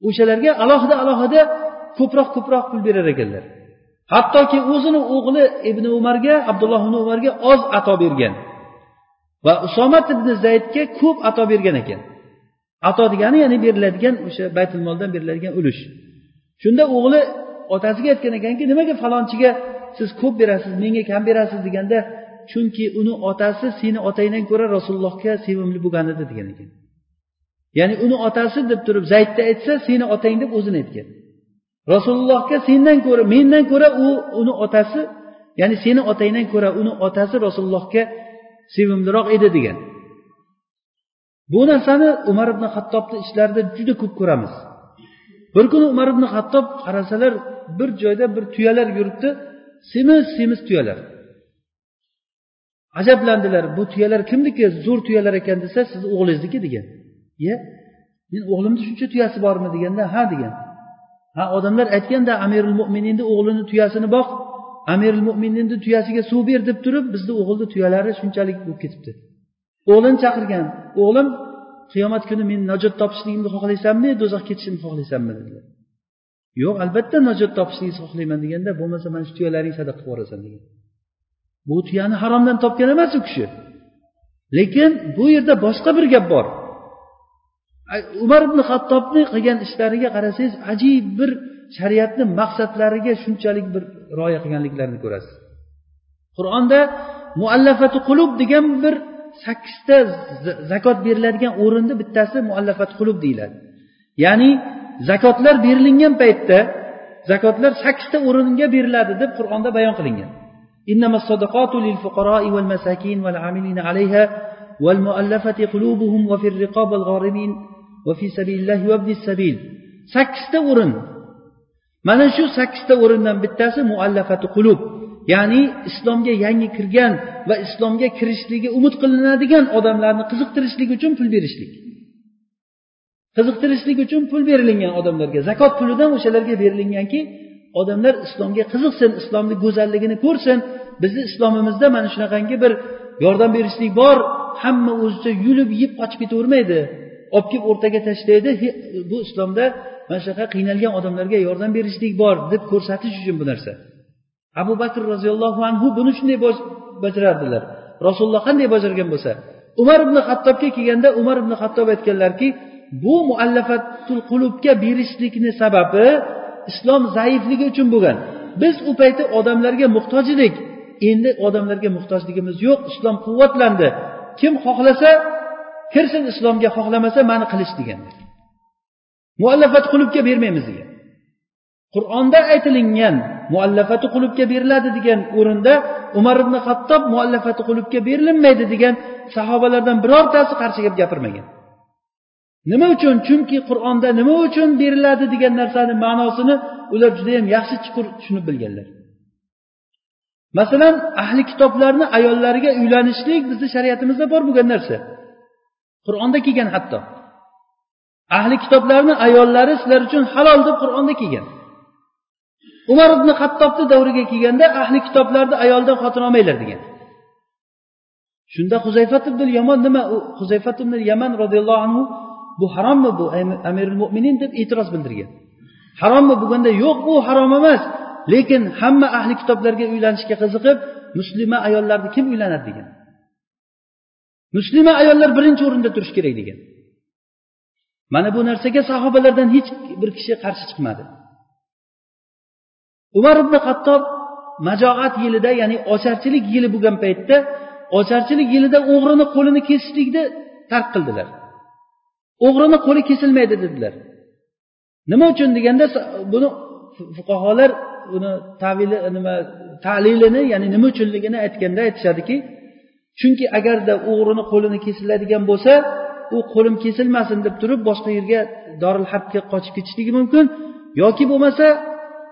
O'shalarga alohida alohida ko'proq ko'proq pul berar ekanlar. Hattoki o'zini o'g'li ibn umarga abdulloh ibn umarga oz ato bergan va usomat ibn zaydga ko'p ato bergan ekan. Ato degani ya'ni beriladigan o'sha baytul moldan beriladigan ulush. Shunda o'g'li otasiga aytgan ekanki nimaga falonchiga siz ko'p berasiz menga kam berasiz deganda chunki uni otasi seni otangdan ko'ra rasulullohga sevimli bo'lgan edi degan ekan. Ya'ni uni otasi deb turib zaydni aytsa seni otang deb o'zini aytgan. Rasulullohga sendan ko'ra mendan ko'ra u uni otasi ya'ni seni otangdan ko'ra uni otasi rasulullohga sevimliroq edi degan. Bu narsani umar ibn hattobni ishlarida juda ko'p ko'ramiz. Bir kuni umar ibn hattob qarasalar bir joyda bir tuyalar yuribdi. Semiz semiz tuyalar. Ajablandilar. Bu tuyalar kimniki? Zo'r tuyalar ekan desa sizni o'g'lingizniki degan. Iya men o'g'limni shuncha tuyasi bormi deganda ha degan. Ha odamlar aytganda amirul mo'mininni o'g'lini tuyasini boq amirul mo'mininni tuyasiga suv ber deb turib bizni o'g'ilni tuyalari shunchalik bo'lib ketibdi. O'g'lini chaqirgan o'g'lim qiyomat kuni men najot topishligimni xohlaysanmi do'zaxga ketishimni xohlaysanmi dedilar. Yo'q albatta najot topishligingizni xohlayman deganda bo'lmasa mana shu tuyalaring sadaqa qilib yuborasan degan. Bu tuyani haromdan topgan emas u kishi. Lekin bu yerda boshqa bir gap bor. Umar ibn hattobni qilgan ishlariga qarasangiz ajib bir shariatni maqsadlariga shunchalik bir rioya qilganliklarini ko'rasiz. Qur'onda muallafati qulub degan bir sakkizta zakot beriladigan o'rinni bittasi muallafat qulub deyiladi. Ya'ni zakotlar berilingan paytda zakotlar sakkizta o'ringa beriladi deb qur'onda bayon qilingan. إنما الصدقات للفقراء والمساكين والعاملين عليها والمؤلفة قلوبهم وفي الرقاب والغارمين وفي سبيل الله وابن السبيل sakkizta o'rin mana shu sakkizta o'rindan bittasi muallafati qulub ya'ni islomga yangi kirgan va islomga kirishligi umid qilinadigan odamlarni qiziqtirishlik uchun pul berishlik qiziqtirishlik uchun pul berilingan odamlarga zakot pulidan o'shalarga berilinganki odamlar islomga qiziqsin islomni go'zalligini ko'rsin. Bizni islomimizda mana shunaqangi bir yordam berishlik bor. Hamma o'zicha yulib yeb qochib ketavermaydi. Olib kelib o'rtaga tashlaydi. Bu islomda mana shunaqa qiynalgan odamlarga yordam berishlik bor deb ko'rsatish uchun bu narsa. Abu bakr roziyallohu anhu buni shunday bajarardilar. Rasululloh qanday bajargan bo'lsa umar ibn hattobga kelganda umar ibn hattob aytganlarki bu muallafatul qulubga berishlikni sababi islom zaifligi uchun bo'lgan. Biz u payti odamlarga muhtoj edik endi odamlarga muhtojligimiz yo'q. Islom quvvatlandi. Kim xohlasa kirsin islomga xohlamasa mani qilish degan. Muallafat qulubga bermaymiz degan. Qur'onda aytilingan muallafati qulubga beriladi degan o'rinda umar ibn hattob muallafati qulubga berilinmaydi degan sahobalardan birortasi qarshi gap gapirmagan. Nima uchun? Chunki qur'onda nima uchun beriladi degan narsani ma'nosini ular judayam yaxshi chuqur tushunib bilganlar. Masalan ahli kitoblarni ayollariga uylanishlik bizni shariatimizda bor bo'lgan narsa. Qur'onda kelgan hatto. Ahli kitoblarni ayollari sizlar uchun halol deb qur'onda kelgan. Umar ibn hattobni davriga kelganda ahli kitoblarni ayoldan xotin olmanglar degan. Shunda huzayfat ibn yamon nima? U huzayfat ibn yaman roziyallohu anhu bu harommi bu amirul mo'minin deb e'tiroz bildirgan. Harommi bo'lganda yo'q bu harom emas. Lekin hamma ahli kitoblarga uylanishga qiziqib muslima ayollarni kim uylanadi degan. Muslima ayollar birinchi o'rinda turishi kerak degan. Mana bu narsaga sahobalardan hech bir kishi qarshi chiqmadi. Umar ibn hattob majoat yilida ya'ni ocharchilik yili bo'lgan paytda ocharchilik yilida o'g'rini qo'lini kesishlikni tark qildilar. O'g'rini qo'li kesilmaydi dedilar. Nima uchun deganda buni fuqarolar buni tavili nima talilini ya'ni nima uchunligini aytganda aytishadiki chunki agarda o'g'rini qo'lini kesiladigan bo'lsa u qo'lim kesilmasin deb turib boshqa yerga doril harbga qochib ketishligi mumkin yoki bo'lmasa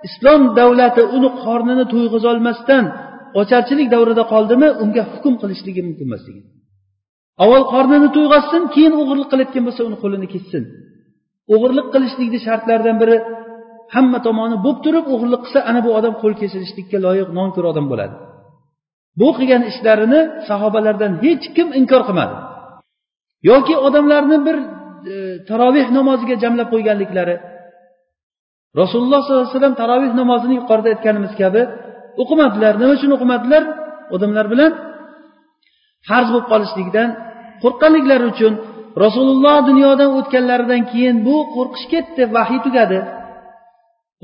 islom davlati uni qornini to'yg'izolmasdan ocharchilik davrida qoldimi unga hukm qilishligi mumkin emas degan. Avval qornini to'yg'azsin keyin o'g'irlik qilayotgan bo'lsa uni qo'lini kessin. O'g'irlik qilishlikni shartlaridan biri hamma tomoni bo'lib turib o'g'irlik qilsa ana bu odam qo'l kesilishlikka loyiq nonko'r odam bo'ladi. Bu qilgan ishlarini sahobalardan hech kim inkor qilmadi. Yoki odamlarni bir e, taroveh namoziga jamlab qo'yganliklari. Rasululloh sollallohu alayhi vasallam taroveh namozini yuqorida aytganimiz kabi o'qimadilar. Nima uchun o'qimadilar? Odamlar bilan farz bo'lib qolishligidan qo'rqqanliklari uchun rasululloh dunyodan o'tganlaridan keyin bu qo'rqish ketdi vahiy tugadi.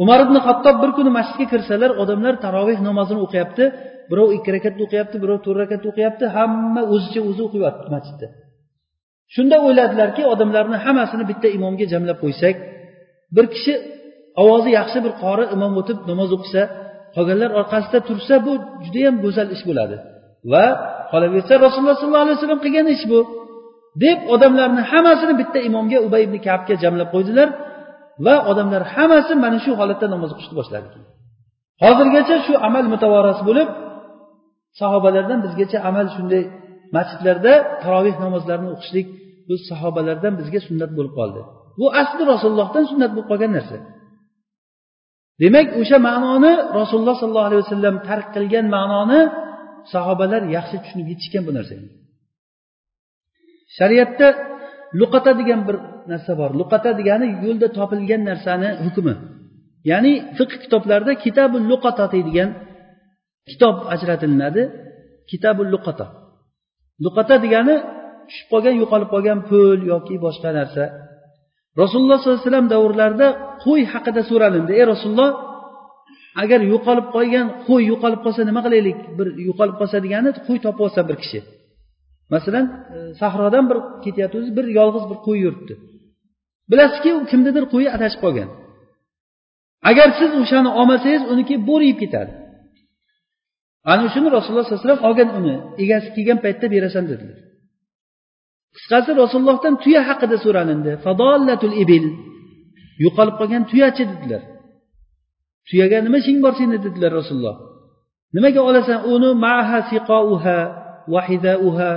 Umar ibn hattob bir kuni masjidga kirsalar odamlar taroveh namozini o'qiyapti birov ikki rakat o'qiyapti birov to'rt rakat o'qiyapti hamma o'zicha o'zi o'qiyapti masjidda. Shunda o'yladilarki odamlarni hammasini bitta imomga jamlab qo'ysak bir kishi ovozi yaxshi bir qori imom o'tib namoz o'qisa qolganlar orqasida tursa bu judayam go'zal ish bo'ladi. Va qolaversa rasululloh sollallohu alayhi vasallam qilgan ish bu. Deb odamlarni hammasini bitta imomga ubay ibn kabga jamlab qo'ydilar va odamlar hammasi mana shu holatda namoz o'qishni boshladi. Hozirgacha shu amal mutavoras bo'lib sahobalardan bizgacha amal shunday masjidlarda taroveh namozlarini o'qishlik bu sahobalardan bizga sunnat bo'lib qoldi. Bu asli rasulullohdan sunnat bo'lib qolgan narsa. Demak o'sha ma'noni rasululloh sollallohu alayhi vasallam tark qilgan ma'noni sahobalar yaxshi tushunib yetishgan bu narsaga shariatda luqata degan bir narsa bor. Luqata degani yo'lda topilgan narsani hukmi. Ya'ni fiqh kitoblarida kitabul luqata deydigan kitob ajratilinadi kitabul luqata. Luqata degani tushib qolgan yo'qolib qolgan pul yoki boshqa narsa. Rasululloh sollallohu alayhi vasallam davrlarida qo'y haqida so'ralindi. Ey rasululloh agar yo'qolib qolgan qo'y yo'qolib qolsa nima qilaylik? Bir yo'qolib qolsa degani qo'y topib olsa bir kishi. Masalan e, sahrodan bir ketyapti bir yolg'iz bir qo'y yuribdi. Bilasizki u kimnidir qo'yi adashib qolgan. Agar siz o'shani olmasangiz uniki bo'ri yeb ketadi. Ana shuni rasululloh sallallohu alayhi vasallam olgan uni egasi kelgan paytda berasan dedilar. Qisqasi rasulullohdan tuya haqida so'ralindi. Fadollatul ibil. Yo'qolib qolgan tuyachi dedilar. Tuyaga nima ishing bor seni dedilar rasululloh. Nimaga olasan? Uni maha siqouha vahidauha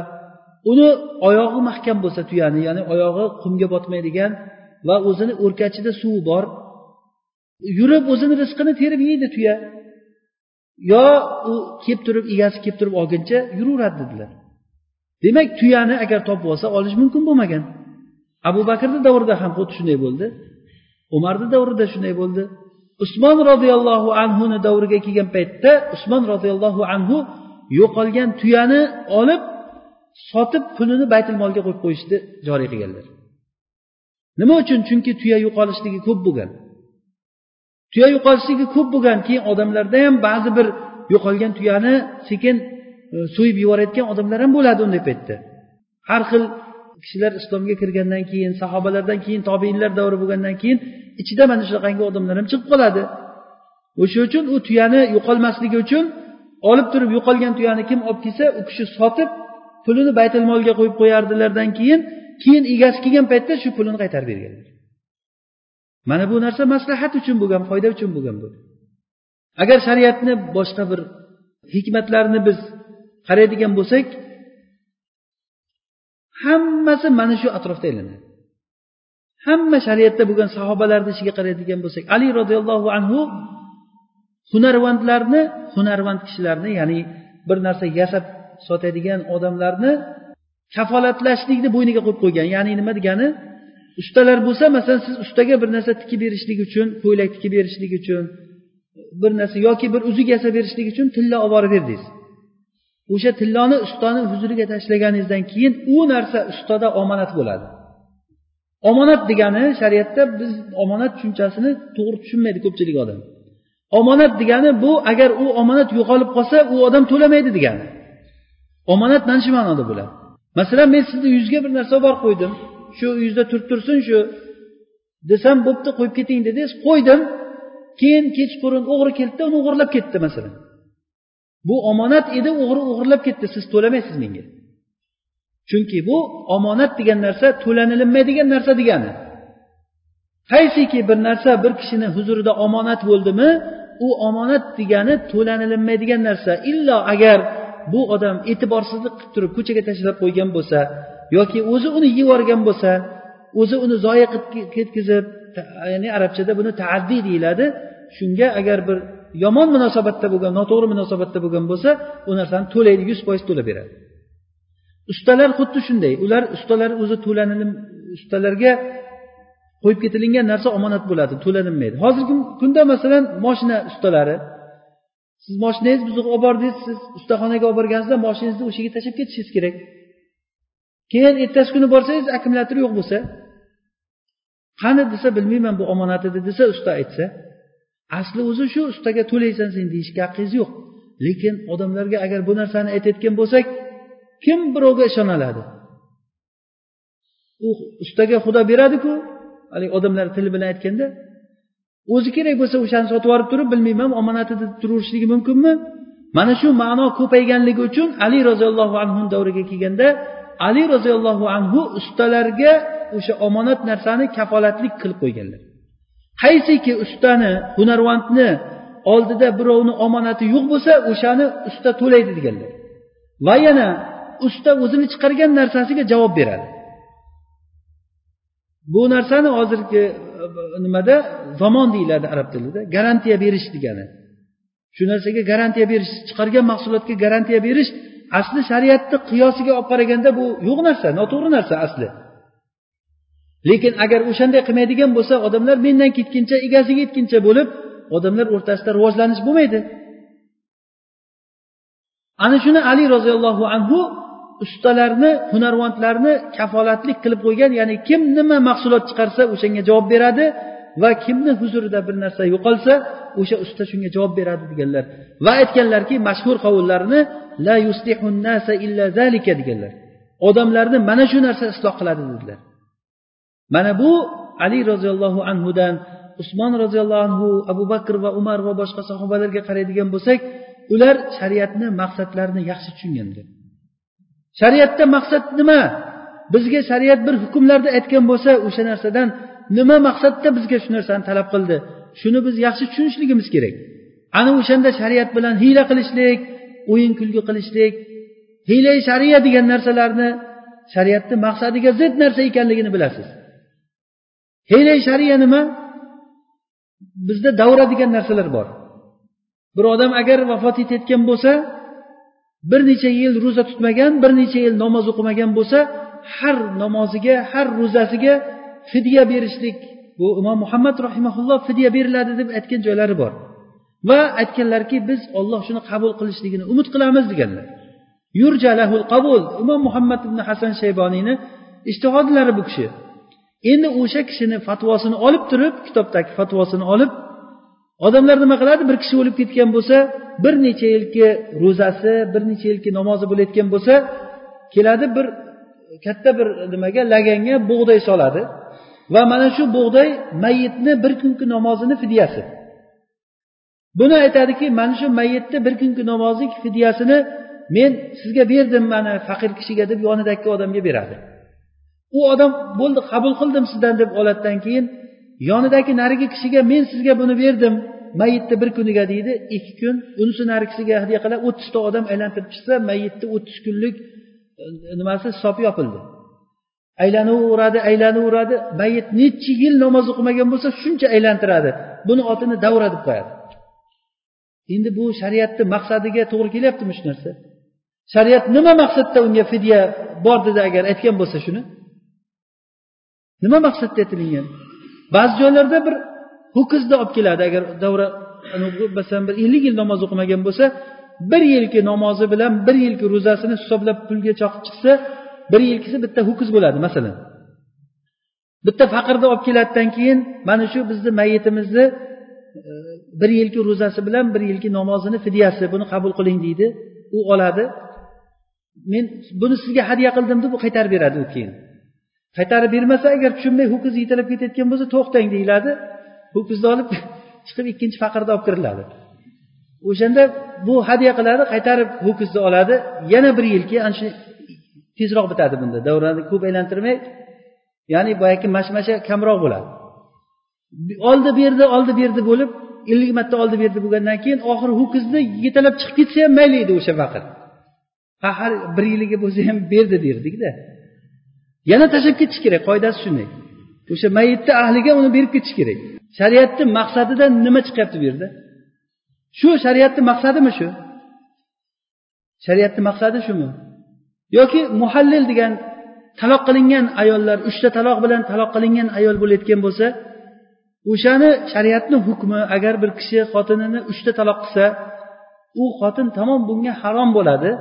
uni oyog'i mahkam bo'lsa tuyani ya'ni oyog'i qumga botmaydigan va o'zini o'rkachida suvi bor. Yurib o'zini rizqini terib yeydi tuya. Yo u kelib turib egasi kelib turib olguncha yuraveradi dedilar. Demak tuyani agar topib olsa olish mumkin bo'lmagan. Abu bakrni davrida ham xuddi shunday bo'ldi. Umarni davrida shunday bo'ldi. Usmon roziyallohu anhuni davriga kelgan paytda usmon roziyallohu anhu yo'qolgan tuyani olib sotib pulini baytul molga qo'yib qo'yishni joriy qilganlar. Nima uchun? Chunki tuya yo'qolishligi ko'p bo'lgan. Tuya yo'qolishligi ko'p bo'lgan keyin odamlarda ham ba'zi bir yo'qolgan tuyani sekin e, so'yib yuborayotgan odamlar ham bo'ladi unday paytda. Har xil kishilar islomga kirgandan keyin sahobalardan keyin tobeinlar davri bo'lgandan keyin ichida mana shunaqangi odamlar ham chiqib qoladi. O'sha uchun u tuyani yo'qolmasligi uchun olib turib yo'qolgan tuyani kim olib kelsa u kishi sotib pulini baytul molga qo'yib qo'yardilardan keyin keyin egasi kelgan paytda shu pulini qaytarib berganlar mana bu narsa maslahat uchun bo'lgan foyda uchun bo'lgan bu. Agar shariatni boshqa bir hikmatlarini biz qaraydigan bo'lsak hammasi mana shu atrofda aylanadi. Hamma shariatda bo'lgan sahobalarni ishiga qaraydigan bo'lsak ali roziyallohu anhu hunarvandlarni hunarvand kishilarni ya'ni bir narsa yasab sotadigan odamlarni kafolatlashlikni bo'yniga qo'yib qo'ygan. Ya'ni nima degani? Ustalar bo'lsa masalan siz ustaga bir narsa tikib berishlik uchun ko'ylak tikib berishlik uchun bir narsa yoki bir uzuk yasab berishlik uchun tilla olib borib berdingiz. O'sha tilloni ustani huzuriga tashlaganingizdan keyin u narsa ustada omonat bo'ladi. Omonat degani shariatda biz omonat tushunchasini to'g'ri tushunmaydi ko'pchilik odam. Omonat degani bu agar u omonat yo'qolib qolsa u odam to'lamaydi degani. Omonat mana shu ma'noda bo'ladi. Masalan men sizni yuzga bir narsa oborib qo'ydim. Shu yuzda turib tursin shu desam bo'pti qo'yib keting dedingiz qo'ydim. Keyin kechqurun o'g'ri keldida uni o'g'irlab ketdi masalan. Bu omonat edi o'g'ri o'g'irlab ketdi. Siz to'lamaysiz menga? Chunki bu omonat degan narsa to'lanilinmaydigan narsa degani. Qaysiki bir narsa bir kishini huzurida omonat bo'ldimi u omonat degani to'lanilinmaydigan narsa. Illo agar bu odam e'tiborsizlik qilib turib ko'chaga tashlab qo'ygan bo'lsa yoki o'zi uni yeb yuborgan bo'lsa o'zi uni zoya qilib ketkazib ya'ni arabchada buni taaddiy deyiladi. Shunga agar bir yomon munosabatda bo'lgan noto'g'ri munosabatda bo'lgan bo'lsa u narsani to'laydi yuz foiz to'lab beradi. Ustalar xuddi shunday ular ustalar o'zi to'lanilib ustalarga qo'yib ketilingan narsa omonat bo'ladi to'lanilmaydi. Hozirgi kunda masalan moshina ustalari. Siz moshinangizni buzuq olib bordingiz siz ustaxonaga olib borganingizda moshinangizni o'sha yerga tashlab ketishingiz kerak. Keyin ertasi kuni borsangiz akkumulyator yo'q bo'lsa qani desa bilmayman bu omonat edi desa usta aytsa asli o'zi shu ustaga to'laysan sen deyishga haqqingiz yo'q. Lekin odamlarga agar bu narsani aytayotgan bo'lsak kim birovga ishonoladi u ustaga xudo beradiku. Haligi odamlar tili bilan aytganda o'zi kerak bo'lsa o'shani sotib yuborib turib bilmayman omonatida deb turaverishligi mumkinmi? Mana shu ma'no ko'payganligi uchun ali roziyallohu anhu davriga kelganda ali roziyallohu anhu ustalarga o'sha omonat narsani kafolatlik qilib qo'yganlar. Qaysiki ustani hunarvandni oldida birovni omonati yo'q bo'lsa o'shani usta to'laydi deganlar. Va yana usta o'zini chiqargan narsasiga javob beradi. Bu narsani hozirgi e, nimada? Zamon deyiladi arab tilida. Garantiya berish degani. Shu narsaga garantiya berish chiqargan mahsulotga garantiya berish asli shariatni qiyosiga olib qaraganda bu yo'q narsa noto'g'ri narsa asli. Lekin agar o'shanday qilmaydigan bo'lsa odamlar mendan ketguncha egasiga yetguncha bo'lib odamlar o'rtasida rivojlanish bo'lmaydi. Ana shuni ali roziyallohu anhu ustalarni hunarvandlarni kafolatlik qilib qo'ygan ya'ni kim nima mahsulot chiqarsa o'shanga javob beradi va kimni huzurida bir narsa yo'qolsa o'sha usta shunga javob beradi deganlar. Va aytganlarki mashhur qovullarini la nasa illa zalika deganlar. Odamlarni mana shu narsa isloh qiladi dedilar. Mana bu ali roziyallohu anhudan usmon roziyallohu anhu abu bakr va umar va boshqa sahobalarga qaraydigan bo'lsak ular shariatni maqsadlarini yaxshi tushunganlar shariatda maqsad nima? Bizga shariat bir hukmlarni aytgan bo'lsa o'sha narsadan nima maqsadda bizga shu narsani talab qildi? Shuni biz yaxshi tushunishligimiz kerak. Ana o'shanda shariat bilan hiyla qilishlik o'yin kulgi qilishlik hiyla shariya degan narsalarni shariatni maqsadiga zid narsa ekanligini bilasiz. Hiyla shariya nima? Bizda davra degan narsalar bor. Bir odam agar vafot etayotgan bo'lsa bir necha yil ro'za tutmagan bir necha yil namoz o'qimagan bo'lsa har namoziga har ro'zasiga fidya berishlik. Bu imom muhammad rahimaulloh fidya beriladi deb aytgan joylari bor. Va aytganlarki biz olloh shuni qabul qilishligini umid qilamiz deganlar. Yurjalahul qabul. Imom muhammad ibn hasan shayboniyni ishtihodlari bu kishi. Endi o'sha kishini fatvosini olib turib kitobdagi fatvosini olib odamlar nima qiladi? Bir kishi o'lib ketgan bo'lsa bir necha yilki ro'zasi bir necha yilki namozi bo'layotgan bo'lsa keladi bir katta bir nimaga laganga bug'doy soladi. Va mana shu bug'doy mayitni bir kungi namozini fidyasi. Buni aytadiki mana shu mayitni bir kungi namozi fidyasini men sizga berdim mana faqir kishiga deb yonidagi odamga beradi. U odam bo'ldi qabul qildim sizdan deb oladidan keyin yonidagi narigi kishiga men sizga buni berdim mayitni bir kuniga deydi. Ikki kun unisi narigisiga hadya qilib o'ttizta odam aylantirib chiqsa mayitni o'ttiz kunlik e, nimasi hisobi yopildi. Aylanaveradi aylanaveradi. Mayit necha yil namoz o'qimagan bo'lsa shuncha aylantiradi. Buni otini davra deb qo'yadi. Endi bu shariatni maqsadiga to'g'ri kelyaptimi shu narsa? Shariat nima maqsadda unga fidya bor dedi agar aytgan bo'lsa shuni? Nima maqsadda aytilingan? Ba'zi joylarda bir ho'kizni olib keladi. Agar davra masalan bir ellik yil namoz o'qimagan bo'lsa bir yilki namozi bilan bir yilki ro'zasini hisoblab pulga chaqib chiqsa bir yilkisi bitta ho'kiz bo'ladi masalan. Bitta faqirni olib keladidan keyin mana shu bizni mayitimizni e, bir yilki ro'zasi bilan bir yilki namozini fidyasi buni qabul qiling deydi. U oladi. Men buni sizga hadya qildim deb u qaytarib beradi u keyin. Qaytarib bermasa agar tushunmay ho'kiz yetalab ketayotgan bo'lsa to'xtang deyiladi. Ho'kizni olib chiqib ikkinchi faqirni olib kiriladi. O'shanda bu hadya qiladi qaytarib ho'kizni oladi. Yana bir yilki ana shu tezroq bitadi bunda. Davrani ko'p aylantirmay ya'ni boyagi mashmasha kamroq bo'ladi. Oldi berdi oldi berdi bo'lib ellik marta oldi berdi bo'lgandan keyin oxiri ho'kizni yetalab chiqib ketsa ham mayli edi o'sha faqir ha har bir yiliga bo'lsa ham berdi derdikda. Yana tashlab ketish kerak qoidasi shunday. O'sha mayitni ahliga uni berib ketish kerak. Shariatni maqsadidan nima chiqyapti bu yerda? Shu shariatni maqsadimi shu? Shariatni maqsadi shumi? Yoki muhallil degan taloq qilingan ayollar uchta taloq bilan taloq qilingan ayol bo'layotgan bo'lsa o'shani shariatni hukmi agar bir kishi xotinini uchta taloq qilsa u xotin tamom bunga harom bo'ladi.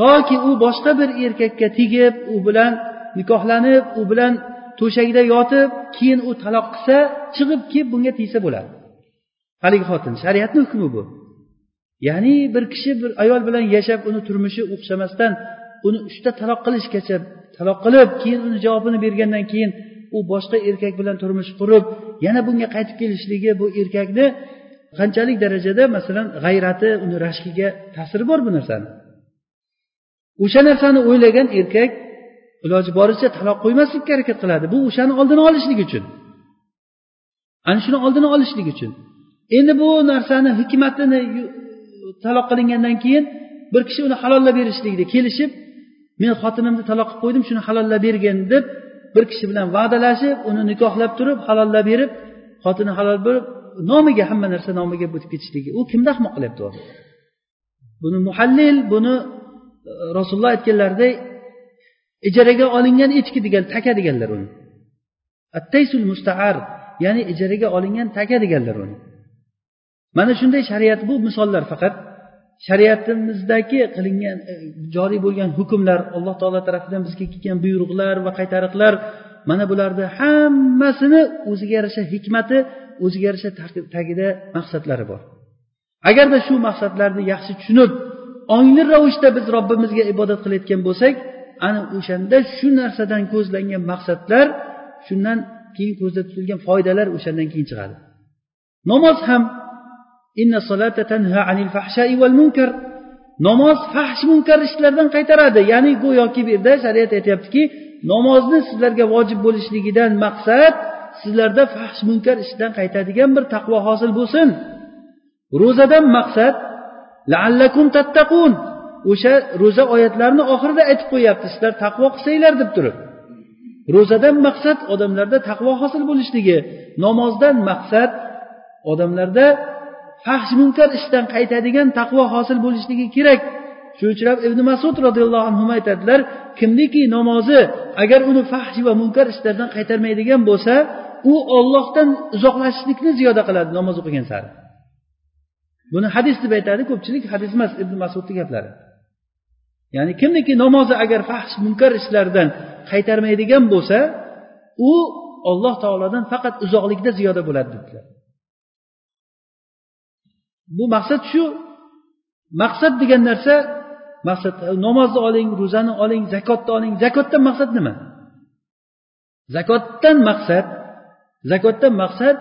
Toki u boshqa bir erkakka tegib u bilan nikohlanib u bilan to'shakda yotib keyin u taloq qilsa chiqib kelib bunga tegsa bo'ladi. Haligi xotin shariatni hukmi bu. Ya'ni bir kishi bir ayol bilan yashab uni turmushi o'xshamasdan uni uchta taloq qilishgacha taloq qilib keyin uni javobini bergandan keyin u boshqa erkak bilan turmush qurib yana bunga qaytib kelishligi bu erkakni qanchalik darajada masalan g'ayrati uni rashkiga ta'siri bor bu narsani. O'sha narsani o'ylagan erkak iloji boricha taloq qo'ymaslikka harakat qiladi. Bu o'shani oldini olishlik uchun. Ana shuni oldini olishlik uchun. Endi bu narsani hikmatini taloq qilingandan keyin bir kishi uni halollab berishlikda kelishib men xotinimni taloq qilib qo'ydim shuni halollab bergin deb bir kishi bilan va'dalashib uni nikohlab turib halollab berib xotini halol bo'lib nomiga hamma narsa nomiga o'tib ketishligi u kimni ahmoq qilyapti buni muhallil buni e, rasululloh aytganlaridek ijaraga olingan echki degan taka deganlar uni. Attaysul mustaar ya'ni ijaraga olingan taka deganlar uni. Mana shunday shariat bu misollar faqat. Shariatimizdagi qilingan e, joriy bo'lgan hukmlar alloh taolo tarafidan bizga kelgan buyruqlar va qaytariqlar mana bularni hammasini o'ziga yarasha hikmati o'ziga yarasha tagida maqsadlari bor. Agarda shu maqsadlarni yaxshi tushunib ongli ravishda biz robbimizga ibodat qilayotgan bo'lsak ana o'shanda shu narsadan ko'zlangan maqsadlar shundan keyin ko'zda tutilgan foydalar o'shandan keyin chiqadi. Namoz ham namoz fahsh munkar ishlardan qaytaradi. Ya'ni go'yoki bu yerda shariat aytyaptiki namozni sizlarga vojib bo'lishligidan maqsad sizlarda fahsh munkar ishdan qaytadigan bir taqvo hosil bo'lsin. Ro'zadan maqsad laallakum tattaqun. O'sha ro'za oyatlarini oxirida aytib qo'yyapti sizlar taqvo qilsanglar deb turib. Ro'zadan maqsad odamlarda taqvo hosil bo'lishligi namozdan maqsad odamlarda fahsh munkar ishdan qaytadigan taqvo hosil bo'lishligi kerak. Shuning uchun ham ibn masud roziyallohu anhu aytadilar kimniki namozi agar uni fahsh va munkar ishlardan qaytarmaydigan bo'lsa u ollohdan uzoqlashishlikni ziyoda qiladi namoz o'qigan sari. Buni hadis deb aytadi ko'pchilik hadis emas ibn masudni gaplari. Ya'ni kimniki namozi agar fahsh munkar ishlardan qaytarmaydigan bo'lsa u olloh taolodan faqat uzoqlikda ziyoda bo'ladi dedilar. Bu maqsad shu. Maqsad degan narsa maqsad namozni oling ro'zani oling zakotni oling. Zakotdan maqsad nima? Zakotdan maqsad zakotdan maqsad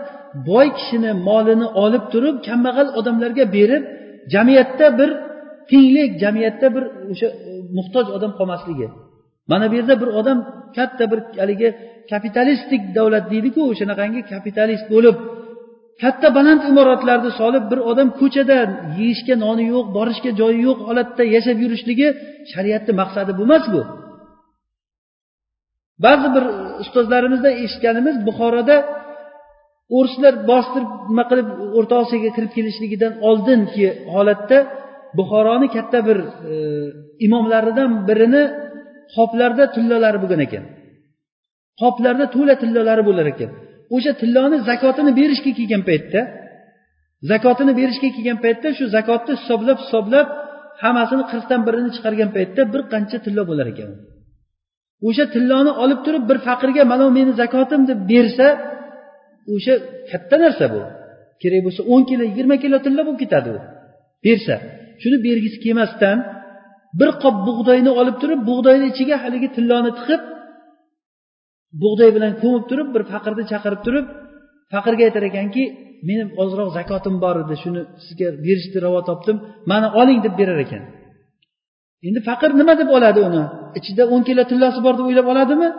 boy kishini molini olib turib kambag'al odamlarga berib jamiyatda bir tenglik jamiyatda bir o'sha muhtoj odam qolmasligi. Mana bu yerda bir odam katta bir haligi kapitalistik davlat deydiku o'shanaqangi kapitalist bo'lib katta baland imoratlarni solib bir odam ko'chada yeyishga noni yo'q borishga joyi yo'q holatda yashab yurishligi shariatni maqsadi bu emas bu ba'zi bir ustozlarimizdan eshitganimiz buxoroda o'rislar bostirib nima qilib o'rta osiyoga kirib kelishligidan oldingi holatda buxoroni katta bir e, imomlaridan birini qoplarda tillalari bo'lgan ekan. Qoplarda to'la tillalari bo'lar ekan. O'sha tilloni zakotini berishga kelgan paytda zakotini berishga kelgan paytda shu zakotni hisoblab hisoblab hammasini qirqdan birini chiqargan paytda bir qancha tillo bo'lar ekan o'sha tilloni olib turib bir faqirga mana bu meni zakotim deb bersa o'sha katta narsa bu. Kerak bo'lsa o'n kilo yigirma kilo tilla bo'lib ketadi u bersa. Shuni bergisi kelmasdan bir qop bug'doyni olib turib bug'doyni ichiga haligi tilloni tiqib bug'doy bilan ko'mib turib bir faqirni chaqirib turib faqirga aytar ekanki meni ozroq zakotim bor edi shuni sizga berishni ravo topdim mana oling deb berar ekan. Endi faqir nima deb oladi uni? Ichida o'n kilo tillasi bor deb o'ylab oladimi?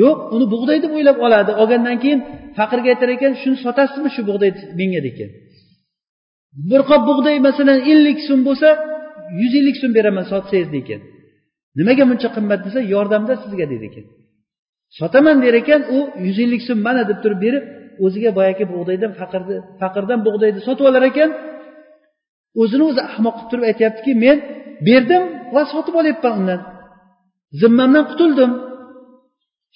Yo'q uni bug'doy deb o'ylab oladi. Olgandan keyin faqirga aytar ekan shuni sotasizmi shu bug'doyni menga? degan bir qop bug'doy masalan ellik so'm bo'lsa yuz ellik so'm beraman sotsangiz degan nimaga buncha qimmat desa yordamda sizga deydi ekan. Sotaman der ekan u yuz ellik so'm mana deb turib berib o'ziga boyagi bug'doydan faqirni faqirdan bug'doyni sotib olar ekan. O'zini o'zi ahmoq qilib turib aytyaptiki men berdim va sotib olyapman undan. Zimmamdan qutuldim.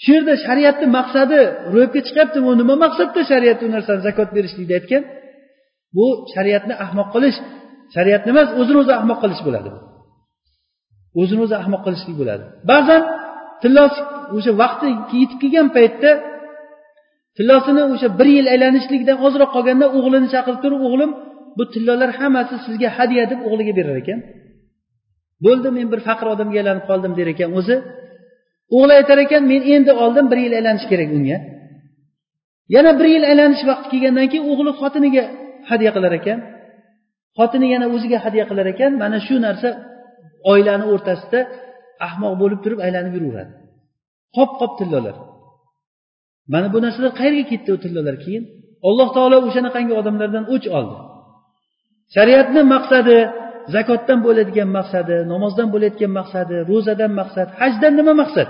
Shu yerda shariatni maqsadi ro'yobga chiqyapti u nima maqsadda shariat u narsani zakot berishlikni aytgan. Bu shariatni ahmoq qilish shariatni emas o'zini o'zi ahmoq qilish bo'ladi. O'zini o'zi ahmoq qilishlik bo'ladi. Ba'zan tillosi o'sha vaqti yetib kelgan paytda tillosini o'sha bir yil aylanishligidan ozroq qolganda o'g'lini chaqirib turib o'g'lim bu tillolar hammasi sizga hadya deb o'g'liga berar ekan. Bo'ldi men bir faqir odamga aylanib qoldim der ekan o'zi. O'g'li aytar ekan men endi oldim bir yil aylanish kerak unga. Yana bir yil aylanish vaqti kelgandan keyin o'g'li xotiniga hadya qilar ekan. Xotini yana o'ziga hadya qilar ekan. Mana shu narsa oilani o'rtasida ahmoq bo'lib turib aylanib yuraveradi. Qop qop tillolar. Mana bu narsalar qayerga ketdi u tillolar keyin? Alloh taolo o'shanaqangi odamlardan o'ch oldi. Shariatni maqsadi zakotdan bo'ladigan maqsadi namozdan bo'layotgan maqsadi ro'zadan maqsad hajdan nima maqsad?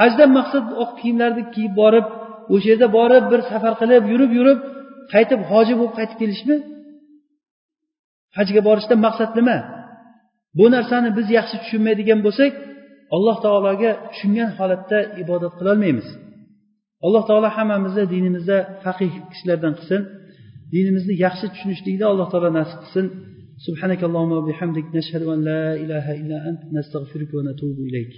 Hajdan maqsad oq kiyimlarni kiyib borib o'sha yerda borib bir safar qilib yurib yurib qaytib hoji bo'lib qaytib kelishmi? Hajga borishdan maqsad nima? Bu narsani biz yaxshi tushunmaydigan bo'lsak alloh taologa tushungan holatda ibodat qilolmaymiz alloh taolo hammamizni dinimizda faqih kishilardan qilsin. Dinimizni yaxshi tushunishlikni alloh taolo nasib qilsin. Subhanakallohumma bihamdik. Nashhadu an la ilaha illa ant. Nastag'firuka va natubu ilayk.